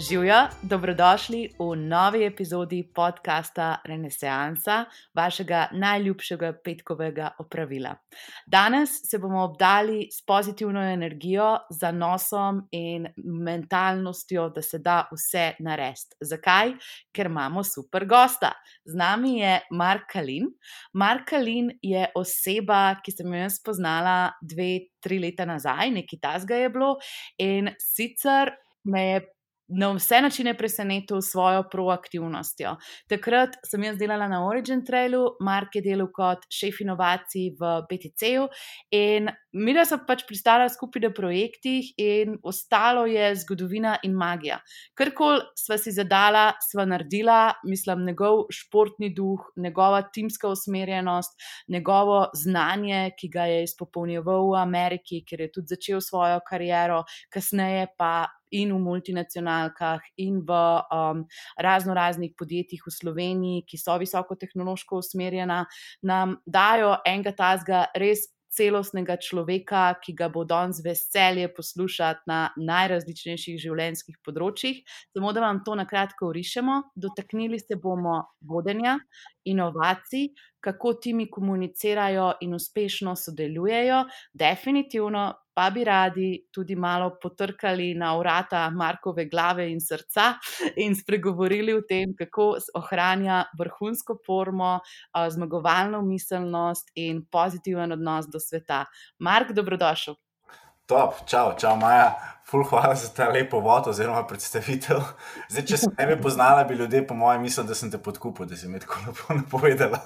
Živijo, dobrodošli v novi epizodi podcasta Renesansa, vašega najljubšega petkovega opravila. Danes se bomo obdali s pozitivno energijo, zanosom in mentalnostjo, da se da vse narediti. Zakaj? Ker imamo super gosta. Z nami je Mark Kalin. Mark Kalin je oseba, ki sem jo jaz spoznala dve, tri leta nazaj, nekaj tasga je bilo, in sicer me je na vse načine presenetil s svojo proaktivnostjo. Takrat sem jaz delala na Origin Trailu, Mark je delal kot šef inovacij v BTC-ju in mi da smo pač pristala skupaj na projektih in ostalo je zgodovina in magija. Karkoli sva si zadala, sva naredila, mislim, njegov športni duh, njegova timska usmerjenost, njegovo znanje, ki ga je izpopolnjeval v Ameriki, kjer je tudi začel svojo kariero, kasneje pa in v multinacionalkah, in v um, razno raznih podjetjih v Sloveniji, ki so visoko tehnološko usmerjena, nam dajo enega tazga res. Celostnega človeka, ki ga bo danes veselje poslušati na najrazličnejših življenjskih področjih. Samo da vam to na kratko urišemo, dotaknili se bomo vodenja, inovacij, kako timi komunicirajo in uspešno sodelujejo, definitivno pa bi radi tudi malo potrkali na vrata Markove glave in srca in spregovorili o tem, kako ohranja vrhunsko formo, zmagovalno miselnost in pozitiven odnos do sveta. Mark, dobrodošel. Top, čau, čau, Maja, ful, hvala za ta lepo vod oziroma predstavitev. Zdaj, če se ne bi poznala, bi ljudje, po mojem, mislili, da sem te podkupil, da si mi tako lepo napovedala.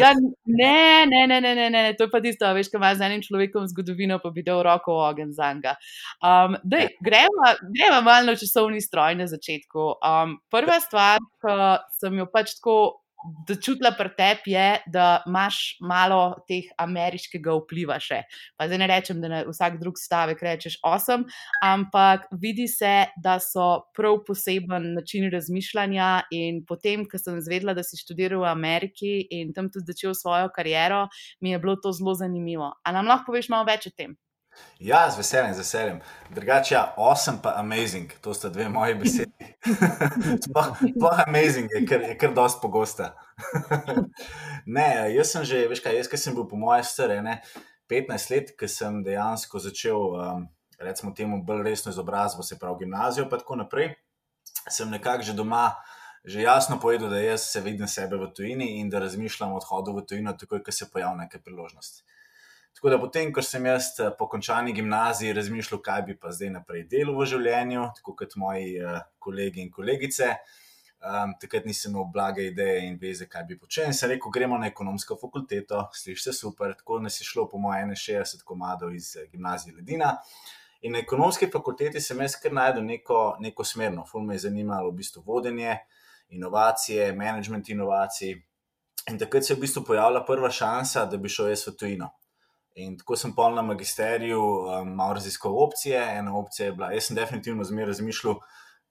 ja, ne, ne, ne, ne, ne, ne, to je pa tisto, veš, kaj imaš z enim človekom zgodovino, pa bi dal roko v ogen za njega. Um, gremo, gremo malo na časovni stroj na začetku. Um, prva stvar, ki sem jo pač tako da čutila pri tebi je, da imaš malo teh ameriškega vpliva še. Pa zdaj ne rečem, da na vsak drug stavek rečeš osem, ampak vidi se, da so prav poseben način razmišljanja. In potem, ko sem zvedela, da si študiral v Ameriki in tam tudi začel svojo kariero, mi je bilo to zelo zanimivo. A nam lahko poveš malo več o tem? Ja, z veseljem, z veseljem. Drugače, ja, awesome pa amazing, to sta dve moje besede. Sploh amazing je, ker je kar dosti pogosta. ne, jaz sem že, veš kaj, jaz sem bil po moje stare, ne, 15 let, ker sem dejansko začel, um, recimo temu, bolj resno izobrazbo, se pravi gimnazijo, pa tako naprej. Sem nekako že doma. Že jasno povedal, da jaz se vidim sebe v tujini in da razmišljam o odhodu v tujino, takoj, ko se pojavlja neka priložnost. Tako da potem, ko sem jaz eh, po končani gimnaziji razmišljal, kaj bi pa zdaj naprej delal v življenju, tako kot moji uh, kolegi in kolegice, um, takrat nisem imel blage ideje in veze, kaj bi počel. In sem rekel, gremo na ekonomsko fakulteto, slišiš se super, tako da si šlo po moje 61 komadov iz uh, gimnazije Ledina. In na ekonomski fakulteti sem jaz kar najdel neko, neko smerno, fulme je zanimalo v bistvu vodenje, inovacije, management inovacij. In takrat se je v bistvu pojavila prva šansa, da bi šel jaz v tujino. In tako sem pol na magisteriju um, malo raziskoval opcije. Ena opcija je bila, jaz sem definitivno zmeraj razmišljal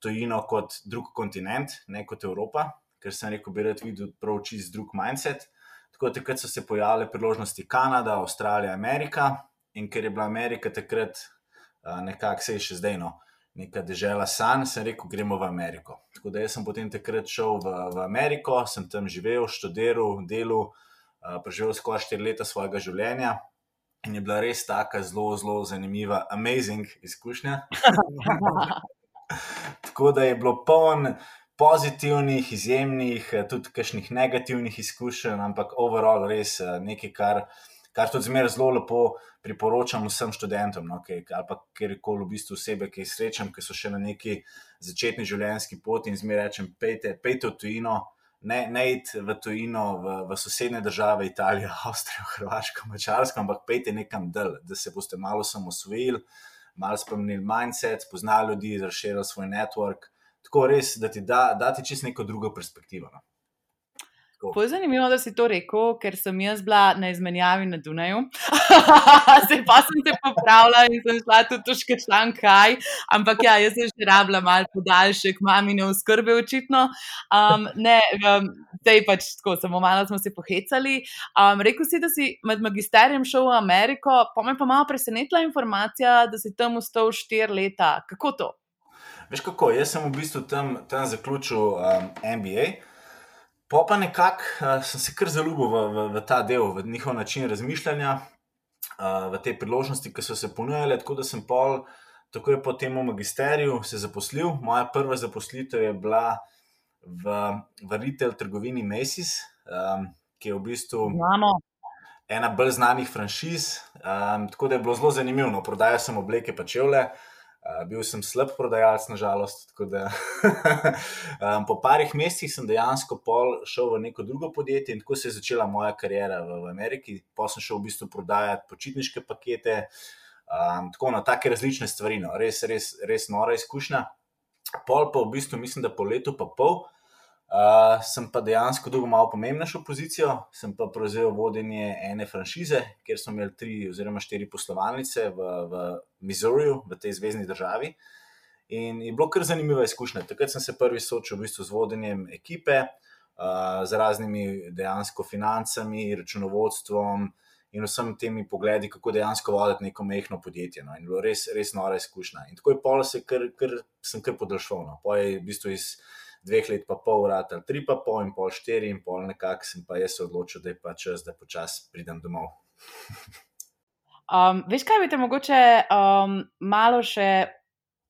tujino kot drug kontinent, ne kot Evropa, ker sem rekel, bi rad videl prav čist drug mindset. Tako takrat so se pojavile priložnosti Kanada, Avstralija, Amerika. In ker je bila Amerika takrat uh, nekako se je še zdaj no. Neka država san, sem rekel, gremo v Ameriko. Tako da sem potem takrat šel v, v Ameriko, sem tam živel, študiral, delal, uh, preživel skoraj štiri leta svojega življenja, In je bila res tako zelo, zelo zanimiva, amazing izkušnja. tako da je bilo poln pozitivnih, izjemnih, tudi kakšnih negativnih izkušenj, ampak overall res eh, nekaj, kar, kar tudi zmeraj zelo lepo priporočam vsem študentom, no, kaj, ali pa kjerkoli v bistvu osebe, ki jih srečam, ki so še na neki začetni življenjski poti in zmeraj rečem, pejte, pejte v tujino ne, ne iti v tujino, v, v sosednje države, Italijo, Avstrijo, Hrvaško, Mačarsko, ampak pejte nekam del, da se boste malo samosvojili, malo spremenili mindset, spoznali ljudi, razširili svoj network. Tako res, da ti da, da ti čist neko drugo perspektivo. No. To je zanimivo, da si to rekel, ker sem jaz bila na izmenjavi na Dunaju. se pa sem te popravila in sem šla tudi v Škašankaj, ampak ja, jaz sem že rabila malo podaljšek, mami ne oskrbe očitno. Um, ne, um, zdaj pač tako, samo malo smo se pohecali. Um, rekel si, da si med magisterijem šel v Ameriko, pa me pa malo presenetila informacija, da si tam ustal štiri leta. Kako to? Veš kako, jaz sem v bistvu tam, tam zaključil um, MBA. Pa pa nekako uh, sem se kar zaljubil v, v, v ta del, v njihov način razmišljanja, uh, v te priložnosti, ki so se ponujale. Tako da sem pol, tako je po tem magisteriju se zaposlil. Moja prva zaposlitev je bila v, v retail trgovini Macy's, um, ki je v bistvu Znamo. ena bolj znanih franšiz. Um, tako da je bilo zelo zanimivo. No, prodajal sem obleke pa čevlje. Uh, bil sem slab prodajalec, nažalost. Da, um, po parih mesecih sem dejansko šel v neko drugo podjetje in tako se je začela moja karijera v, v Ameriki. Pa sem šel v bistvu prodajati počitniške pakete, um, tako na take različne stvari. No. Res, res, res nora izkušnja. Pol pa v bistvu, mislim, da po letu pa pol. Uh, sem pa dejansko dobil malo pomembnejšo pozicijo, sem pa prevzel vodenje ene franšize, kjer smo imeli tri oziroma štiri poslovalnice v, v Missouriju, v tej zvezdni državi. In je bilo kar zanimiva izkušnja. Takrat sem se prvi soočil v bistvu z vodenjem ekipe, uh, z raznimi dejansko financami, računovodstvom in vsemi temi pogledi, kako dejansko voditi neko mehko podjetje. No. In bilo res, res nora izkušnja. In tako je pol se kar, kar, sem kar podaljšal. No. Pa je v bistvu iz dveh let, pa pol, ali tri, pa pol, in pol, štiri, in pol, nekako sem pa jaz odločil, da je pa čas, da počasi pridem domov. um, veš, kaj bi te mogoče um, malo še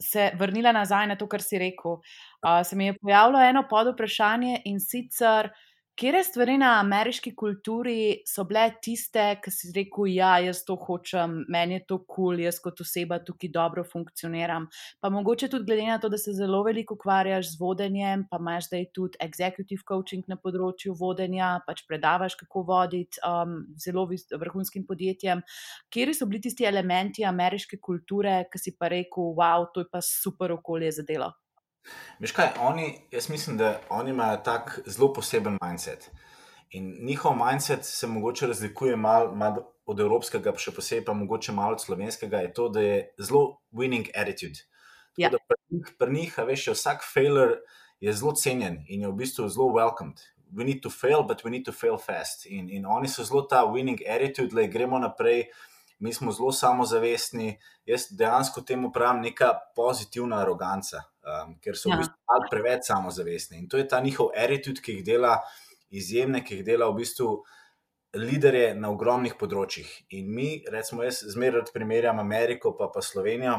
se vrnila nazaj na to, kar si rekel? Uh, se mi je pojavilo eno pod vprašanje in sicer. Kje stvari na ameriški kulturi so bile tiste, ki si rekel, ja, jaz to hočem, meni je to kul, cool, jaz kot oseba tukaj dobro funkcioniram. Pa mogoče tudi glede na to, da se zelo veliko ukvarjaš z vodenjem, pa imaš zdaj tudi executive coaching na področju vodenja, pač predavaš, kako voditi um, zelo vrhunskim podjetjem. Kje so bili tisti elementi ameriške kulture, ki si pa rekel, wow, to je pa super okolje za delo? Veš kaj, oni, jaz mislim, da oni imajo tak zelo poseben mindset. In njihov mindset se mogoče razlikuje malo mal od evropskega, še posebej pa mogoče malo od slovenskega, je to, da je zelo winning attitude. Ja. Pri njih, pri njih veš, vsak failure je zelo cenjen in je v bistvu zelo welcomed. We need to fail, but we need to fail fast. In, in oni so zelo ta winning attitude, da gremo naprej mi smo zelo samozavestni. Jaz dejansko temu pravim neka pozitivna aroganca, um, ker so ja. v bistvu preveč samozavestni. In to je ta njihov attitude, ki jih dela izjemne, ki jih dela v bistvu. Lidere na ogromnih področjih. In mi, recimo, jaz zmeraj primerjam Ameriko pa, pa Slovenijo,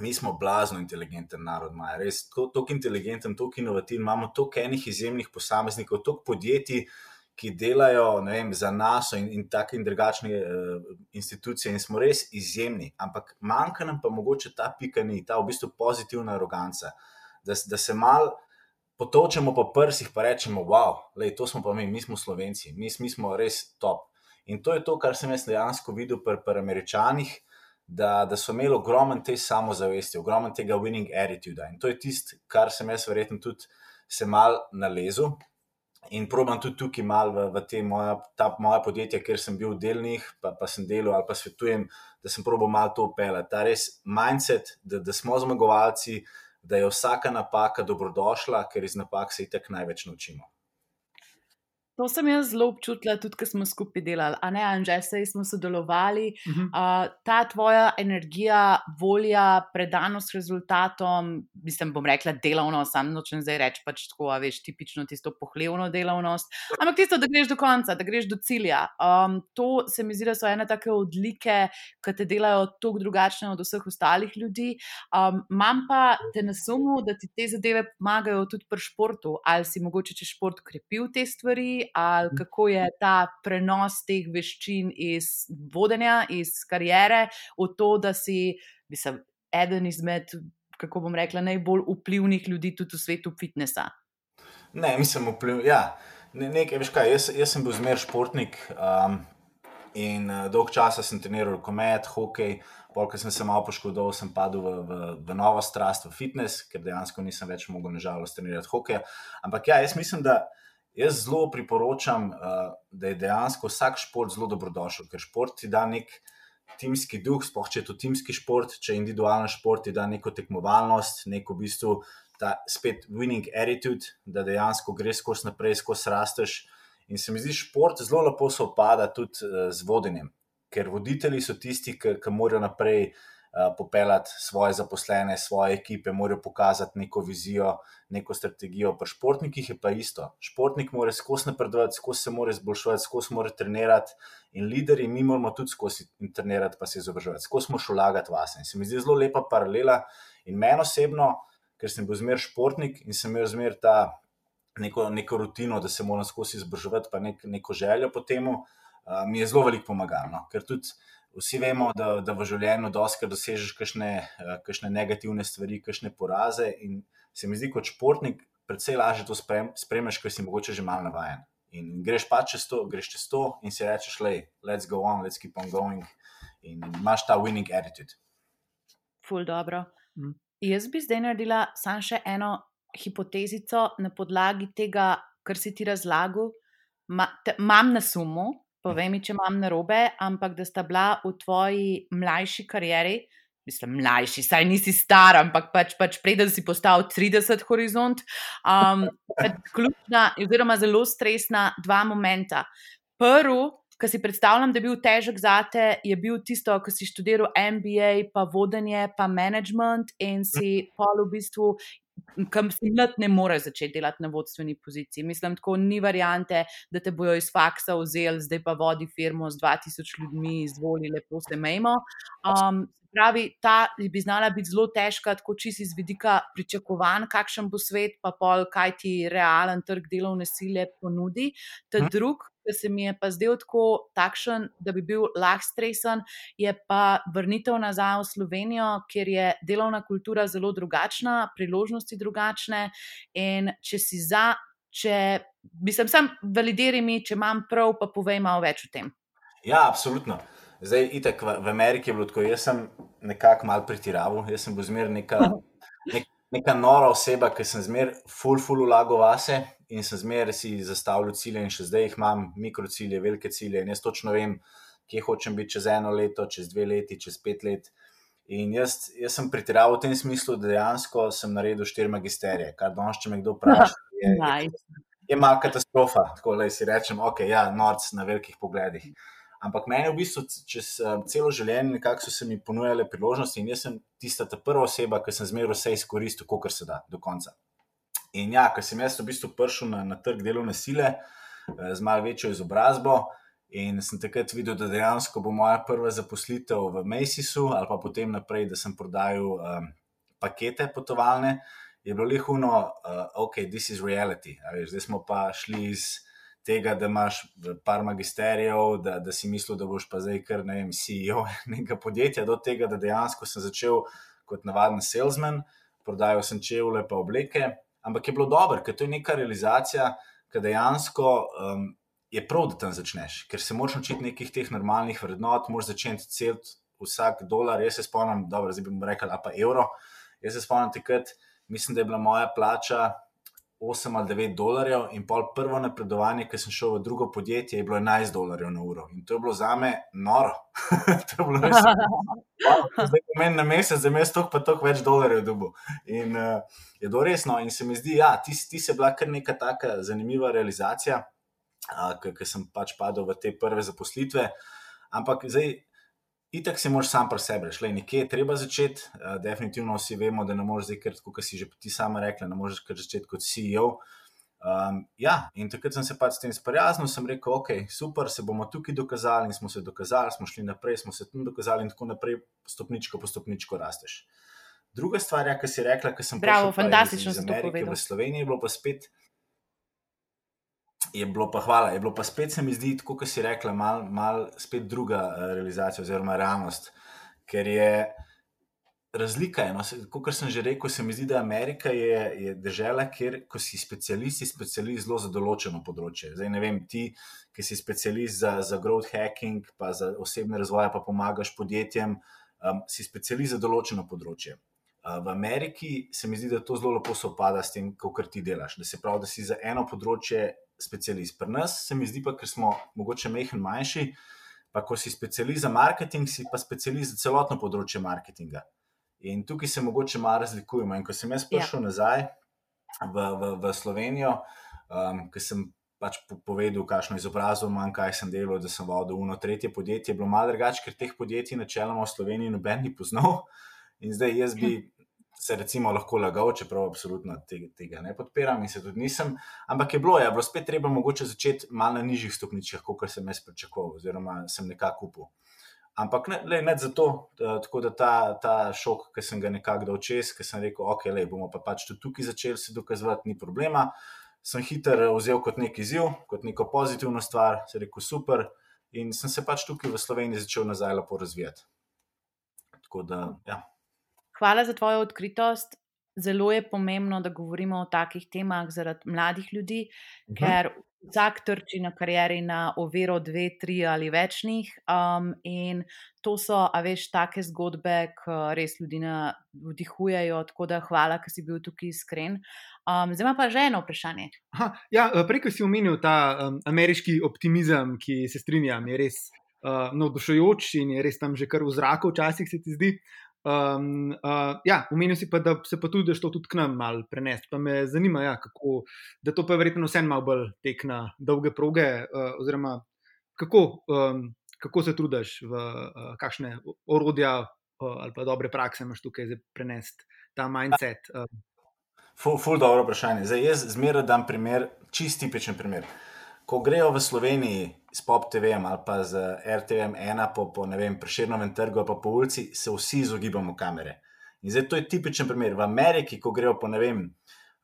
mi smo blazno inteligenten narod, imajo res tako inteligenten, tako inovativen, imamo toliko enih izjemnih posameznikov, toliko podjetij, ki delajo vem, za nas in, in tako in drugačne uh, institucije, in smo res izjemni. Ampak manjka nam pa mogoče ta pika ni, ta v bistvu pozitivna aroganca, da, da se mal. Potočemo po prsih, pa rečemo, wow, lej, to smo pa mi, mi smo slovenci, mi, mi smo res top. In to je to, kar sem jaz dejansko videl pri, pri američanih, da, da so imeli ogromen te samozavesti, ogromen tega winning attitude. In to je tisto, kar sem jaz verjetno tudi se mal nalezel, In probujem tudi tukaj malo v, v te moja, ta moja podjetja, kjer sem bil delnih, pa, pa sem delal ali pa svetujem, da sem probujem malo to upeljati. Ta res mindset, da, da smo zmagovalci, da je vsaka napaka dobrodošla, ker iz napak se itek največ naučimo. To sem jaz zelo občutila, tudi ko smo skupaj delali, a ne, Anže, sej smo sodelovali. Uh -huh. uh, ta tvoja energija, volja, predanost rezultatom, mislim, bom rekla delovno, sam nočem zdaj reči pač tako, a veš, tipično tisto pohlevno delovnost, ampak tisto, da greš do konca, da greš do cilja. Um, to se mi zdi, da so ene take odlike, ki te delajo tako drugačne od vseh ostalih ljudi. Um, pa te na sumu, da ti te zadeve pomagajo tudi pri športu, ali si mogoče če šport krepil te stvari ali kako je ta prenos teh veščin iz vodenja, iz karijere, v to, da si mislim, eden izmed, kako bom rekla, najbolj vplivnih ljudi tudi v svetu fitnesa. Ne, mislim, vpliv. Ja. Ne, nekaj, veš kaj, jaz, jaz sem bil zmer športnik um, in uh, dolg časa sem treniral komet, hokej. Polk sem se malo poškodoval, sem padel v, v, v novo strast, v fitness, ker dejansko nisem več mogel, nažalost, trenirati hokej. Ampak ja, jaz mislim, da jaz zelo priporočam, uh, da je dejansko vsak šport zelo dobrodošel, ker šport ti da nek timski duh, sploh če je to timski šport, če je individualni šport, ti da neko tekmovalnost, neko v bistvu ta spet winning attitude, da dejansko greš skozi naprej, skozi rasteš. In se mi zdi, šport zelo lepo se opada tudi uh, z vodenjem, ker voditelji so tisti, ki, ki morajo naprej popeljati svoje zaposlene, svoje ekipe, morajo pokazati neko vizijo, neko strategijo. Pri športnikih je pa isto. Športnik mora skozi napredovati, skozi se mora izboljšati, skozi mora trenirati. In lideri, mi moramo tudi skozi trenirati, pa se izobraževati, skozi smo šolagati vas. In se mi zdi zelo lepa paralela. In meni osebno, ker sem bil zmer športnik in sem imel zmer ta neko, neko rutino, da se moram skozi izobraževati, pa nek, neko željo po tem, uh, mi je zelo veliko pomagalo. No? Ker tudi vsi vemo, da, da v življenju doskrat dosežeš kakšne, eh, kakšne negativne stvari, kakšne poraze. In se mi zdi, kot športnik, predvsej lažje to sprem, spremeš, ker si mogoče že malo navaden. In greš pa čez to, greš čez to in si rečeš, lej, let's go on, let's keep on going. In imaš ta winning attitude. Ful dobro. Mm. Jaz bi zdaj naredila samo še eno hipotezico na podlagi tega, kar si ti razlagal. Imam na sumu, povej mi, če imam narobe, ampak da sta bila v tvoji mlajši karieri, mislim, mlajši, saj nisi star, ampak pač, pač preden si postal 30 horizont, um, pač ključna, oziroma zelo stresna dva momenta. Prvi, ki si predstavljam, da je bil težek za te, je bil tisto, ko si študiral MBA, pa vodenje, pa management in si pol v bistvu kam si mlad, ne moreš začeti delati na vodstveni poziciji. Mislim, tako ni variante, da te bojo iz faksa vzeli, zdaj pa vodi firmo z 2000 ljudmi, izvoli, lepo se mejmo. Um, pravi, ta bi znala biti zelo težka, tako čisto iz vidika pričakovanj, kakšen bo svet, pa pol, kaj ti realen trg delovne sile ponudi. Ta hm. drug, ki se mi je pa zdel tako takšen, da bi bil lahko stresen, je pa vrnitev nazaj v Slovenijo, kjer je delovna kultura zelo drugačna, priložnosti drugačne. In če si za, če bi sem sam validiril mi, če imam prav, pa povej malo več o tem. Ja, absolutno. Zdaj, itek v, v Ameriki je bilo tako, jaz sem nekako mal pretiraval, jaz sem bil zmer neka, nek, neka nora oseba, ki sem zmer full, full ulago vase in sem zmeraj si zastavljal cilje, in še zdaj jih imam, mikro cilje, velike cilje. In jaz točno vem, kje hočem biti čez eno leto, čez dve leti, čez pet let. In jaz, jaz sem pretiraval v tem smislu, da dejansko sem naredil štiri magisterije, kar danes, če me kdo vpraša, je, je, je malo katastrofa. Tako da si rečem, ok, ja, norc na velikih pogledih. Ampak meni v bistvu čez celo življenje so se mi ponujale priložnosti in jaz sem tista prva oseba, ki sem zmeraj vse izkoristil, kar se da, do konca. In ja, ker sem jaz v bistvu prišel na, na trg delovne sile eh, z malo večjo izobrazbo. In sem takrat videl, da dejansko bo moja prva zaposlitev v Macysu, ali pa potem naprej, da sem prodajal um, pakete potovalne, je bilo lehuno, uh, ok, this is reality. Veš, zdaj smo pa šli iz tega, da imaš par magisterijev, da, da si mislil, da boš pa zdaj kar ne vem, CEO nekega podjetja, do tega, da dejansko sem začel kot navaden salesman, prodajal sem čevlje pa obleke. Ampak je bilo dobro, ker to je neka realizacija, ki dejansko um, je prav, da tam začneš, ker se moraš naučiti nekih teh normalnih vrednot, moraš začeti celiti vsak dolar. Jaz se spomnim, dobro, zdaj bi mu rekel, a pa evro. Jaz se spomnim, takrat, mislim, da je bila moja plača 8 ali 9 dolarjev, in pol prvo napredovanje, ki sem šel v drugo podjetje, je bilo 11 dolarjev na uro. In to je bilo za me noro. to je bilo res. Zdaj, ko meni na mesec, za mesec, toliko pa toliko več dolarjev dobu. In uh, je to resno. In se mi zdi, da ja, ti, ti se bila kar neka taka zanimiva realizacija, uh, ker sem pač padel v te prve zaposlitve. Ampak zdaj. Itek si moraš sam pri sebi reči, nekje je treba začeti. Uh, definitivno vsi vemo, da ne moreš zdaj, ker kot si že ti sama rekla, ne moreš začeti kot CEO. Um, ja, in takrat sem se pač s tem sprijaznil, sem rekel, ok, super, se bomo tukaj dokazali in smo se dokazali, smo šli naprej, smo se tam dokazali in tako naprej, stopničko po stopničko rasteš. Druga stvar, ja, ki si rekla, ker sem prišel fantastično iz Amerike v Sloveniji, je bilo pa spet je bilo pa hvala, je bilo pa spet, se mi zdi, tako kot si rekla, malo mal druga uh, realizacija oziroma realnost, ker je razlika. No, kot sem že rekel, se mi zdi, da Amerika je, je država, kjer si specialist, si specialist zelo za določeno področje. Zdaj ne vem, ti, ki si specialist za, za growth hacking, pa za osebne razvoje, pa pomagaš podjetjem, um, si specialist za določeno področje. V Ameriki se mi zdi, da to zelo lepo sopada s tem, kar ti delaš. Da se pravi, da si za eno področje specialist. Pri nas se mi zdi pa, ker smo mogoče mehen manjši, pa ko si specialist za marketing, si pa specialist za celotno področje marketinga. In tukaj se mogoče malo razlikujemo. In ko sem jaz prišel ja. nazaj v, v, v Slovenijo, um, ker sem pač povedal, kakšno izobrazbo imam, kaj sem delal, da sem vodil uno tretje podjetje, je bilo malo drugače, ker teh podjetij načeloma v Sloveniji noben ni poznal. In zdaj jaz bi se recimo lahko lagal, čeprav absolutno tega, tega ne podpiram in se tudi nisem. Ampak je bilo, je ja, bilo spet treba mogoče začeti malo na nižjih stopničkah, kot sem jaz pričakoval, oziroma sem nekako upal. Ampak ne, le, ne zato, da, tako da ta, ta šok, ki sem ga nekako dal čez, ki sem rekel, ok, le, bomo pa pač tudi tukaj začeli se dokazovati, ni problema. Sem hiter vzel kot neki izziv, kot neko pozitivno stvar, se rekel super, in sem se pač tukaj v Sloveniji začel nazaj lepo razvijati. Tako da, ja. Hvala za tvojo odkritost. Zelo je pomembno, da govorimo o takih temah zaradi mladih ljudi, uh mhm. ker vsak trči na karieri na oviro, dve, tri ali več njih. Um, in to so, a veš, take zgodbe, ki res ljudi navdihujejo. Tako da hvala, ker si bil tukaj iskren. Um, zdaj pa že eno vprašanje. Aha, ja, eh, prej, ko si omenil ta um, ameriški optimizem, ki se strinjam, je res uh, navdušujoč in je res tam že kar v zraku, včasih se ti zdi. Um, uh, ja, Umenil si pa, da se pa tudi, da to tudi k nam malo prenesti. Pa me zanima, ja, kako, da to pa je verjetno vseeno malo bolj tek na dolge proge, uh, oziroma kako, um, kako se trudiš, v uh, kakšne orodja uh, ali pa dobre prakse imaš tukaj za prenesti ta mindset. Uh. Ful, ful, dobro vprašanje. Zdaj, jaz zmeraj dam primer, čist tipičen primer. Ko grejo v Sloveniji s Pop TV-jem ali pa z RTV-jem ena po, po ne vem, preširnem trgu ali pa po ulici, se vsi izogibamo kamere. In zdaj to je tipičen primer. V Ameriki, ko grejo po ne vem,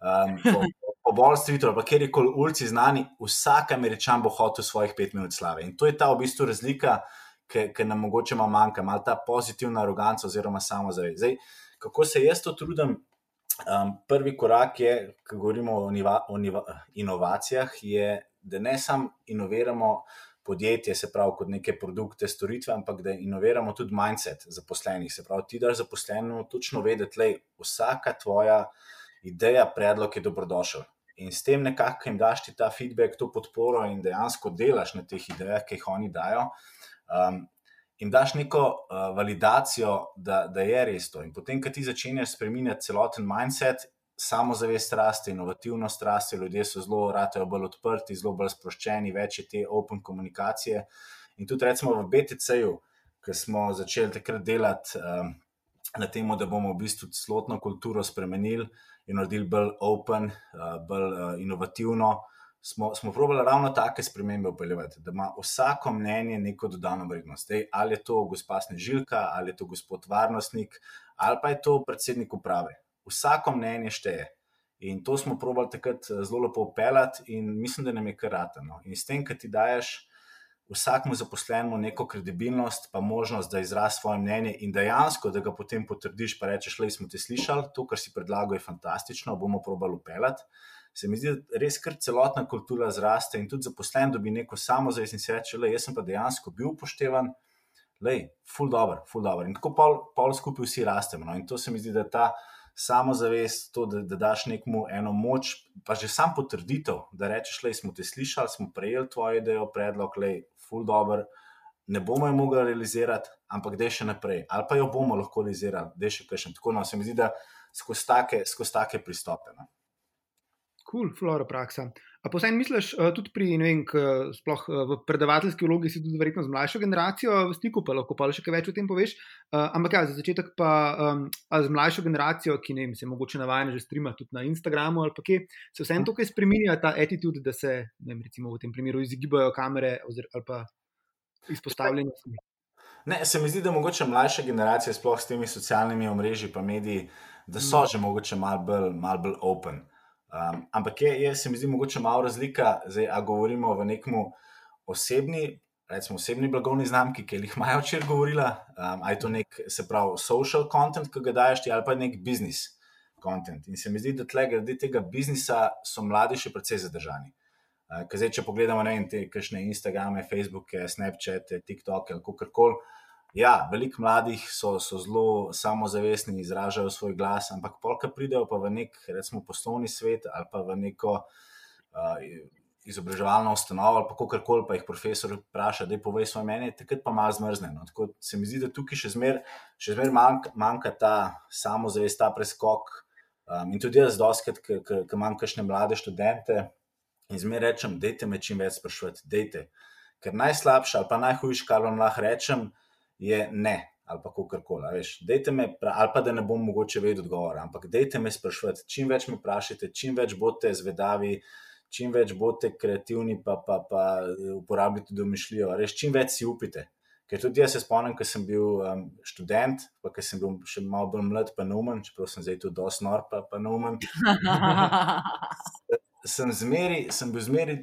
um, po, po Wall Streetu ali kjerkoli ulici znani, vsak američan bo hotel svojih pet minut slave. In to je ta v bistvu razlika, ki nam mogoče malo manjka, malo ta pozitivna aroganca oziroma samozavest. Zdaj, kako se jaz to trudim? Um, prvi korak je, ko govorimo o, niva, o niva, inovacijah, je da ne samo inoviramo podjetje, se pravi, kot neke produkte, storitve, ampak da inoviramo tudi mindset zaposlenih. Se pravi, ti daš zaposlenemu točno vedeti, da vsaka tvoja ideja, predlog je dobrodošel. In s tem nekako jim daš ti ta feedback, to podporo in dejansko delaš na teh idejah, ki jih oni dajo. Um, In daš neko uh, validacijo, da, da je res to. In potem, ko ti začneš spremenjati celoten mindset, samozavest raste, inovativnost raste, ljudje so zelo, ratejo bolj odprti, zelo bolj sproščeni, več je te open komunikacije. In tudi recimo v BTC-ju, ki smo začeli takrat delati um, na tem, da bomo v bistvu celotno kulturo spremenili in naredili bolj open, uh, bolj uh, inovativno. Smo, smo probali ravno take spremembe upeljati, da ima vsako mnenje neko dodano vrednost. Dej, ali je to gospod Snežilka, ali je to gospod Varnostnik, ali pa je to predsednik uprave vsako mnenje šteje. In to smo probali takrat eh, zelo lepo upeljati, in mislim, da nam je kar ratano. In s tem, ki ti daješ vsakmu zaposlenemu neko kredibilnost, pa možnost, da izrazi svoje mnenje in dejansko, da ga potem potrdiš, pa rečeš, le smo te slišali, to, kar si predlagal, je fantastično, bomo probali upeljati. Se mi zdi, da res kar celotna kultura zraste in tudi zaposlen dobi neko samozavest in se reče, le jaz sem pa dejansko bil upoštevan. Lej, ful dobro, ful dobro. In tako pol, pol skupaj vsi rastemo. No? In to se mi zdi, da ta samozavest, to, da, da daš nekomu eno moč, pa že sam potrditev, da rečeš, da smo te slišali, smo prejeli tvojo idejo, predlog, je full dobro. Ne bomo jo mogli realizirati, ampak da je še naprej, ali pa jo bomo lahko realizirali, da je še kaj še. Tako no, se mi zdi, da skozi take, skozi take pristope. No. Kul, cool, flora praksa. A pa vseeno misliš, uh, tudi pri, ne vem, sploh uh, v predavateljski vlogi si tudi verjetno z mlajšo generacijo v stiku, pa lahko pa še kaj več o tem poveš. Uh, ampak ja, za začetek pa um, z mlajšo generacijo, ki ne vem, se mogoče navajena že strima tudi na Instagramu ali pa kje, se vseeno tukaj spremenja ta attitude, da se, ne vem, recimo v tem primeru izogibajo kamere ozir, ali pa izpostavljenosti. Ne, se mi zdi, da mogoče mlajša generacija, sploh s temi socialnimi omrežji in mediji, da so mm. že mogoče malo bolj, mal bolj open. Um, ampak je, je, se mi zdi, mogoče malo razlika, zdaj, a govorimo v nekem osebni, recimo osebni blagovni znamki, ki jih imajo včeraj govorila, um, ali je to nek, se pravi, social content, ki ga daješ, ali pa nek business content. In se mi zdi, da tle, glede tega biznisa, so mladi še precej zadržani. Uh, zdaj, če pogledamo, ne vem, te kakšne Instagrame, Facebooke, Snapchate, TikTok ali kako koli. Ja, veliko mladih so, so zelo samozavestni, izražajo svoj glas, ampak polka pridejo pa v nek, recimo, poslovni svet ali pa v neko uh, izobraževalna ustanova ali kako koli, pa jih profesor vpraša, da je povej svoje mnenje, takrat pa malo zmrzne. No. Tako se mi zdi, da tukaj še zmeraj zmer manjka, manjka ta samozavest, ta preskok. Um, in tudi jaz, doskrat, ki imam kakšne mlade študente, in zmeraj rečem, dejte me čim več sprašovati, dejte. Ker najslabše ali pa najhujše, kar vam lahko rečem, je ne. Ali pa kako koli. Dajte me, ali pa da ne bom mogoče vedeti odgovor, ampak dajte me sprašovati. Čim več me vprašajte, čim več boste zvedavi, čim več boste kreativni, pa, pa, pa uporabite domišljijo. Res, čim več si upite. Ker tudi jaz se spomnim, ko sem bil um, študent, pa ko sem bil še malo bolj mlad, pa neumen, čeprav sem zdaj tudi dosti nor, pa, pa neumen. sem, zmeri, sem bil zmeri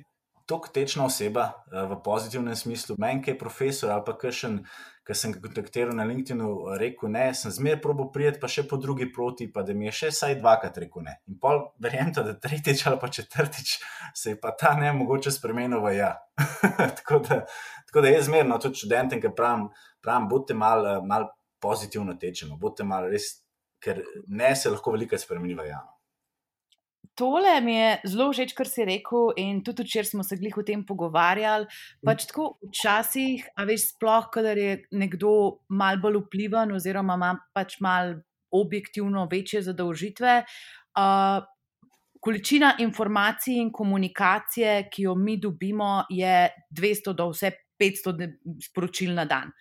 tako tečna oseba uh, v pozitivnem smislu. Meni, ki je profesor ali pa kakšen ki sem ga kontaktiral na LinkedIn-u, rekel ne, sem zmeraj probo prijeti, pa še po drugi proti, pa da mi je še vsaj dvakrat rekel ne. In pol, verjamem, da tretjič ali pa četrtič se je pa ta ne mogoče spremenil v ja. tako, da, tako da je zmerno, tudi študentem, ki pravim, pravim bodite malo mal pozitivno tečeno, bodite malo res, ker ne se lahko veliko spremeni v ja. Tole mi je zelo všeč, kar si rekel, in tudi včeraj smo se glih o tem pogovarjali. Pač tako včasih, a veš, sploh, kadar je nekdo mal bolj vpliven, oziroma ima pač mal objektivno večje zadolžitve. Uh, količina informacij in komunikacije, ki jo mi dobimo, je 200 do vse 500 sporočil na dan.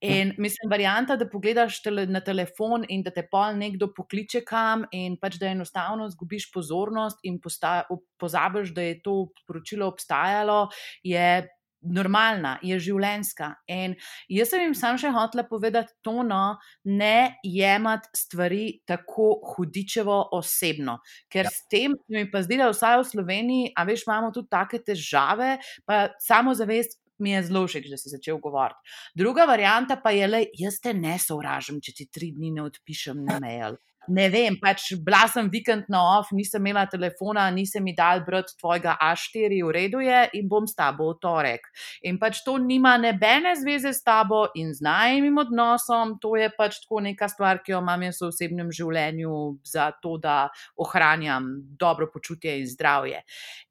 In mislim, varianta, da pogledaš tele, na telefon in da te pol nekdo pokliče kam, in pač da enostavno zgubiš pozornost in pozabiš, da je to sporočilo obstajalo, je normalna, je življenska. In jaz sem jim sam še hotela povedati to, no, ne jemati stvari tako hudičevo osebno. Ker ja. s tem mi pa zdi, da vsaj v Sloveniji, a veš, imamo tudi take težave, pa samozavest mi je zelo všeč, da si začel govoriti. Druga varianta pa je, da jaz te ne sovražim, če ti tri dni ne odpišem na mail. Ne vem, pač bila sem vikend na off, nisem imela telefona, nisem mi dal brati tvojega A4, v redu je in bom s tabo v torek. In pač to nima nebene zveze s tabo in z najmim odnosom, to je pač tako neka stvar, ki jo imam jaz v osebnem življenju za to, da ohranjam dobro počutje in zdravje.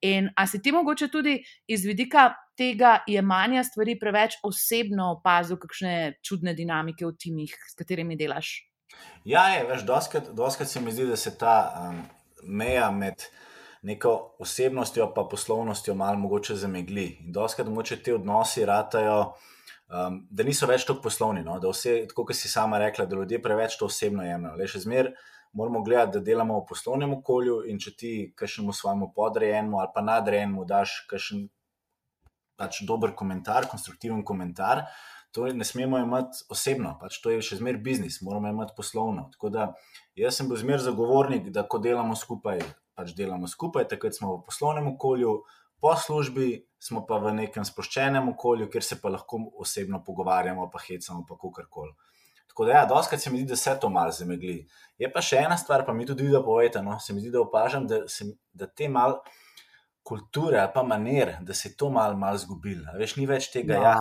In a si ti mogoče tudi iz vidika tega jemanja stvari preveč osebno opazil, kakšne čudne dinamike v timih, s katerimi delaš? Ja, je, veš, doskrat, doskrat se mi zdi, da se ta um, meja med neko osebnostjo in poslovnostjo malo mogoče zamegli. In doskrat moče te odnosi ratajo, um, da niso več tako poslovni. No? Da vse, tako kot si sama rekla, da ljudje preveč to osebno jemljajo. Le še zmeraj moramo gledati, da delamo v poslovnem okolju in če ti kažemo svojemu podrejenemu ali pa nadrejenemu daš kakšen pač dober komentar, konstruktiven komentar. To ne smemo imeti osebno, pač to je še zmeraj biznis, moramo imeti poslovno. Tako da jaz sem bil zmeraj zagovornik, da ko delamo skupaj, pač delamo skupaj, takrat smo v poslovnem okolju, po službi smo pa v nekem sproščenem okolju, kjer se pa lahko osebno pogovarjamo, pa hecamo, pa kakorkoli. Tako da, ja, doskrat se mi zdi, da se to malo zamegli. Je pa še ena stvar, pa mi tudi da povete, no, se mi zdi, da opažam, da, se, da te malo kulture ali pa manir, da se je to malo mal zgubil. Veš, ni več tega, ja,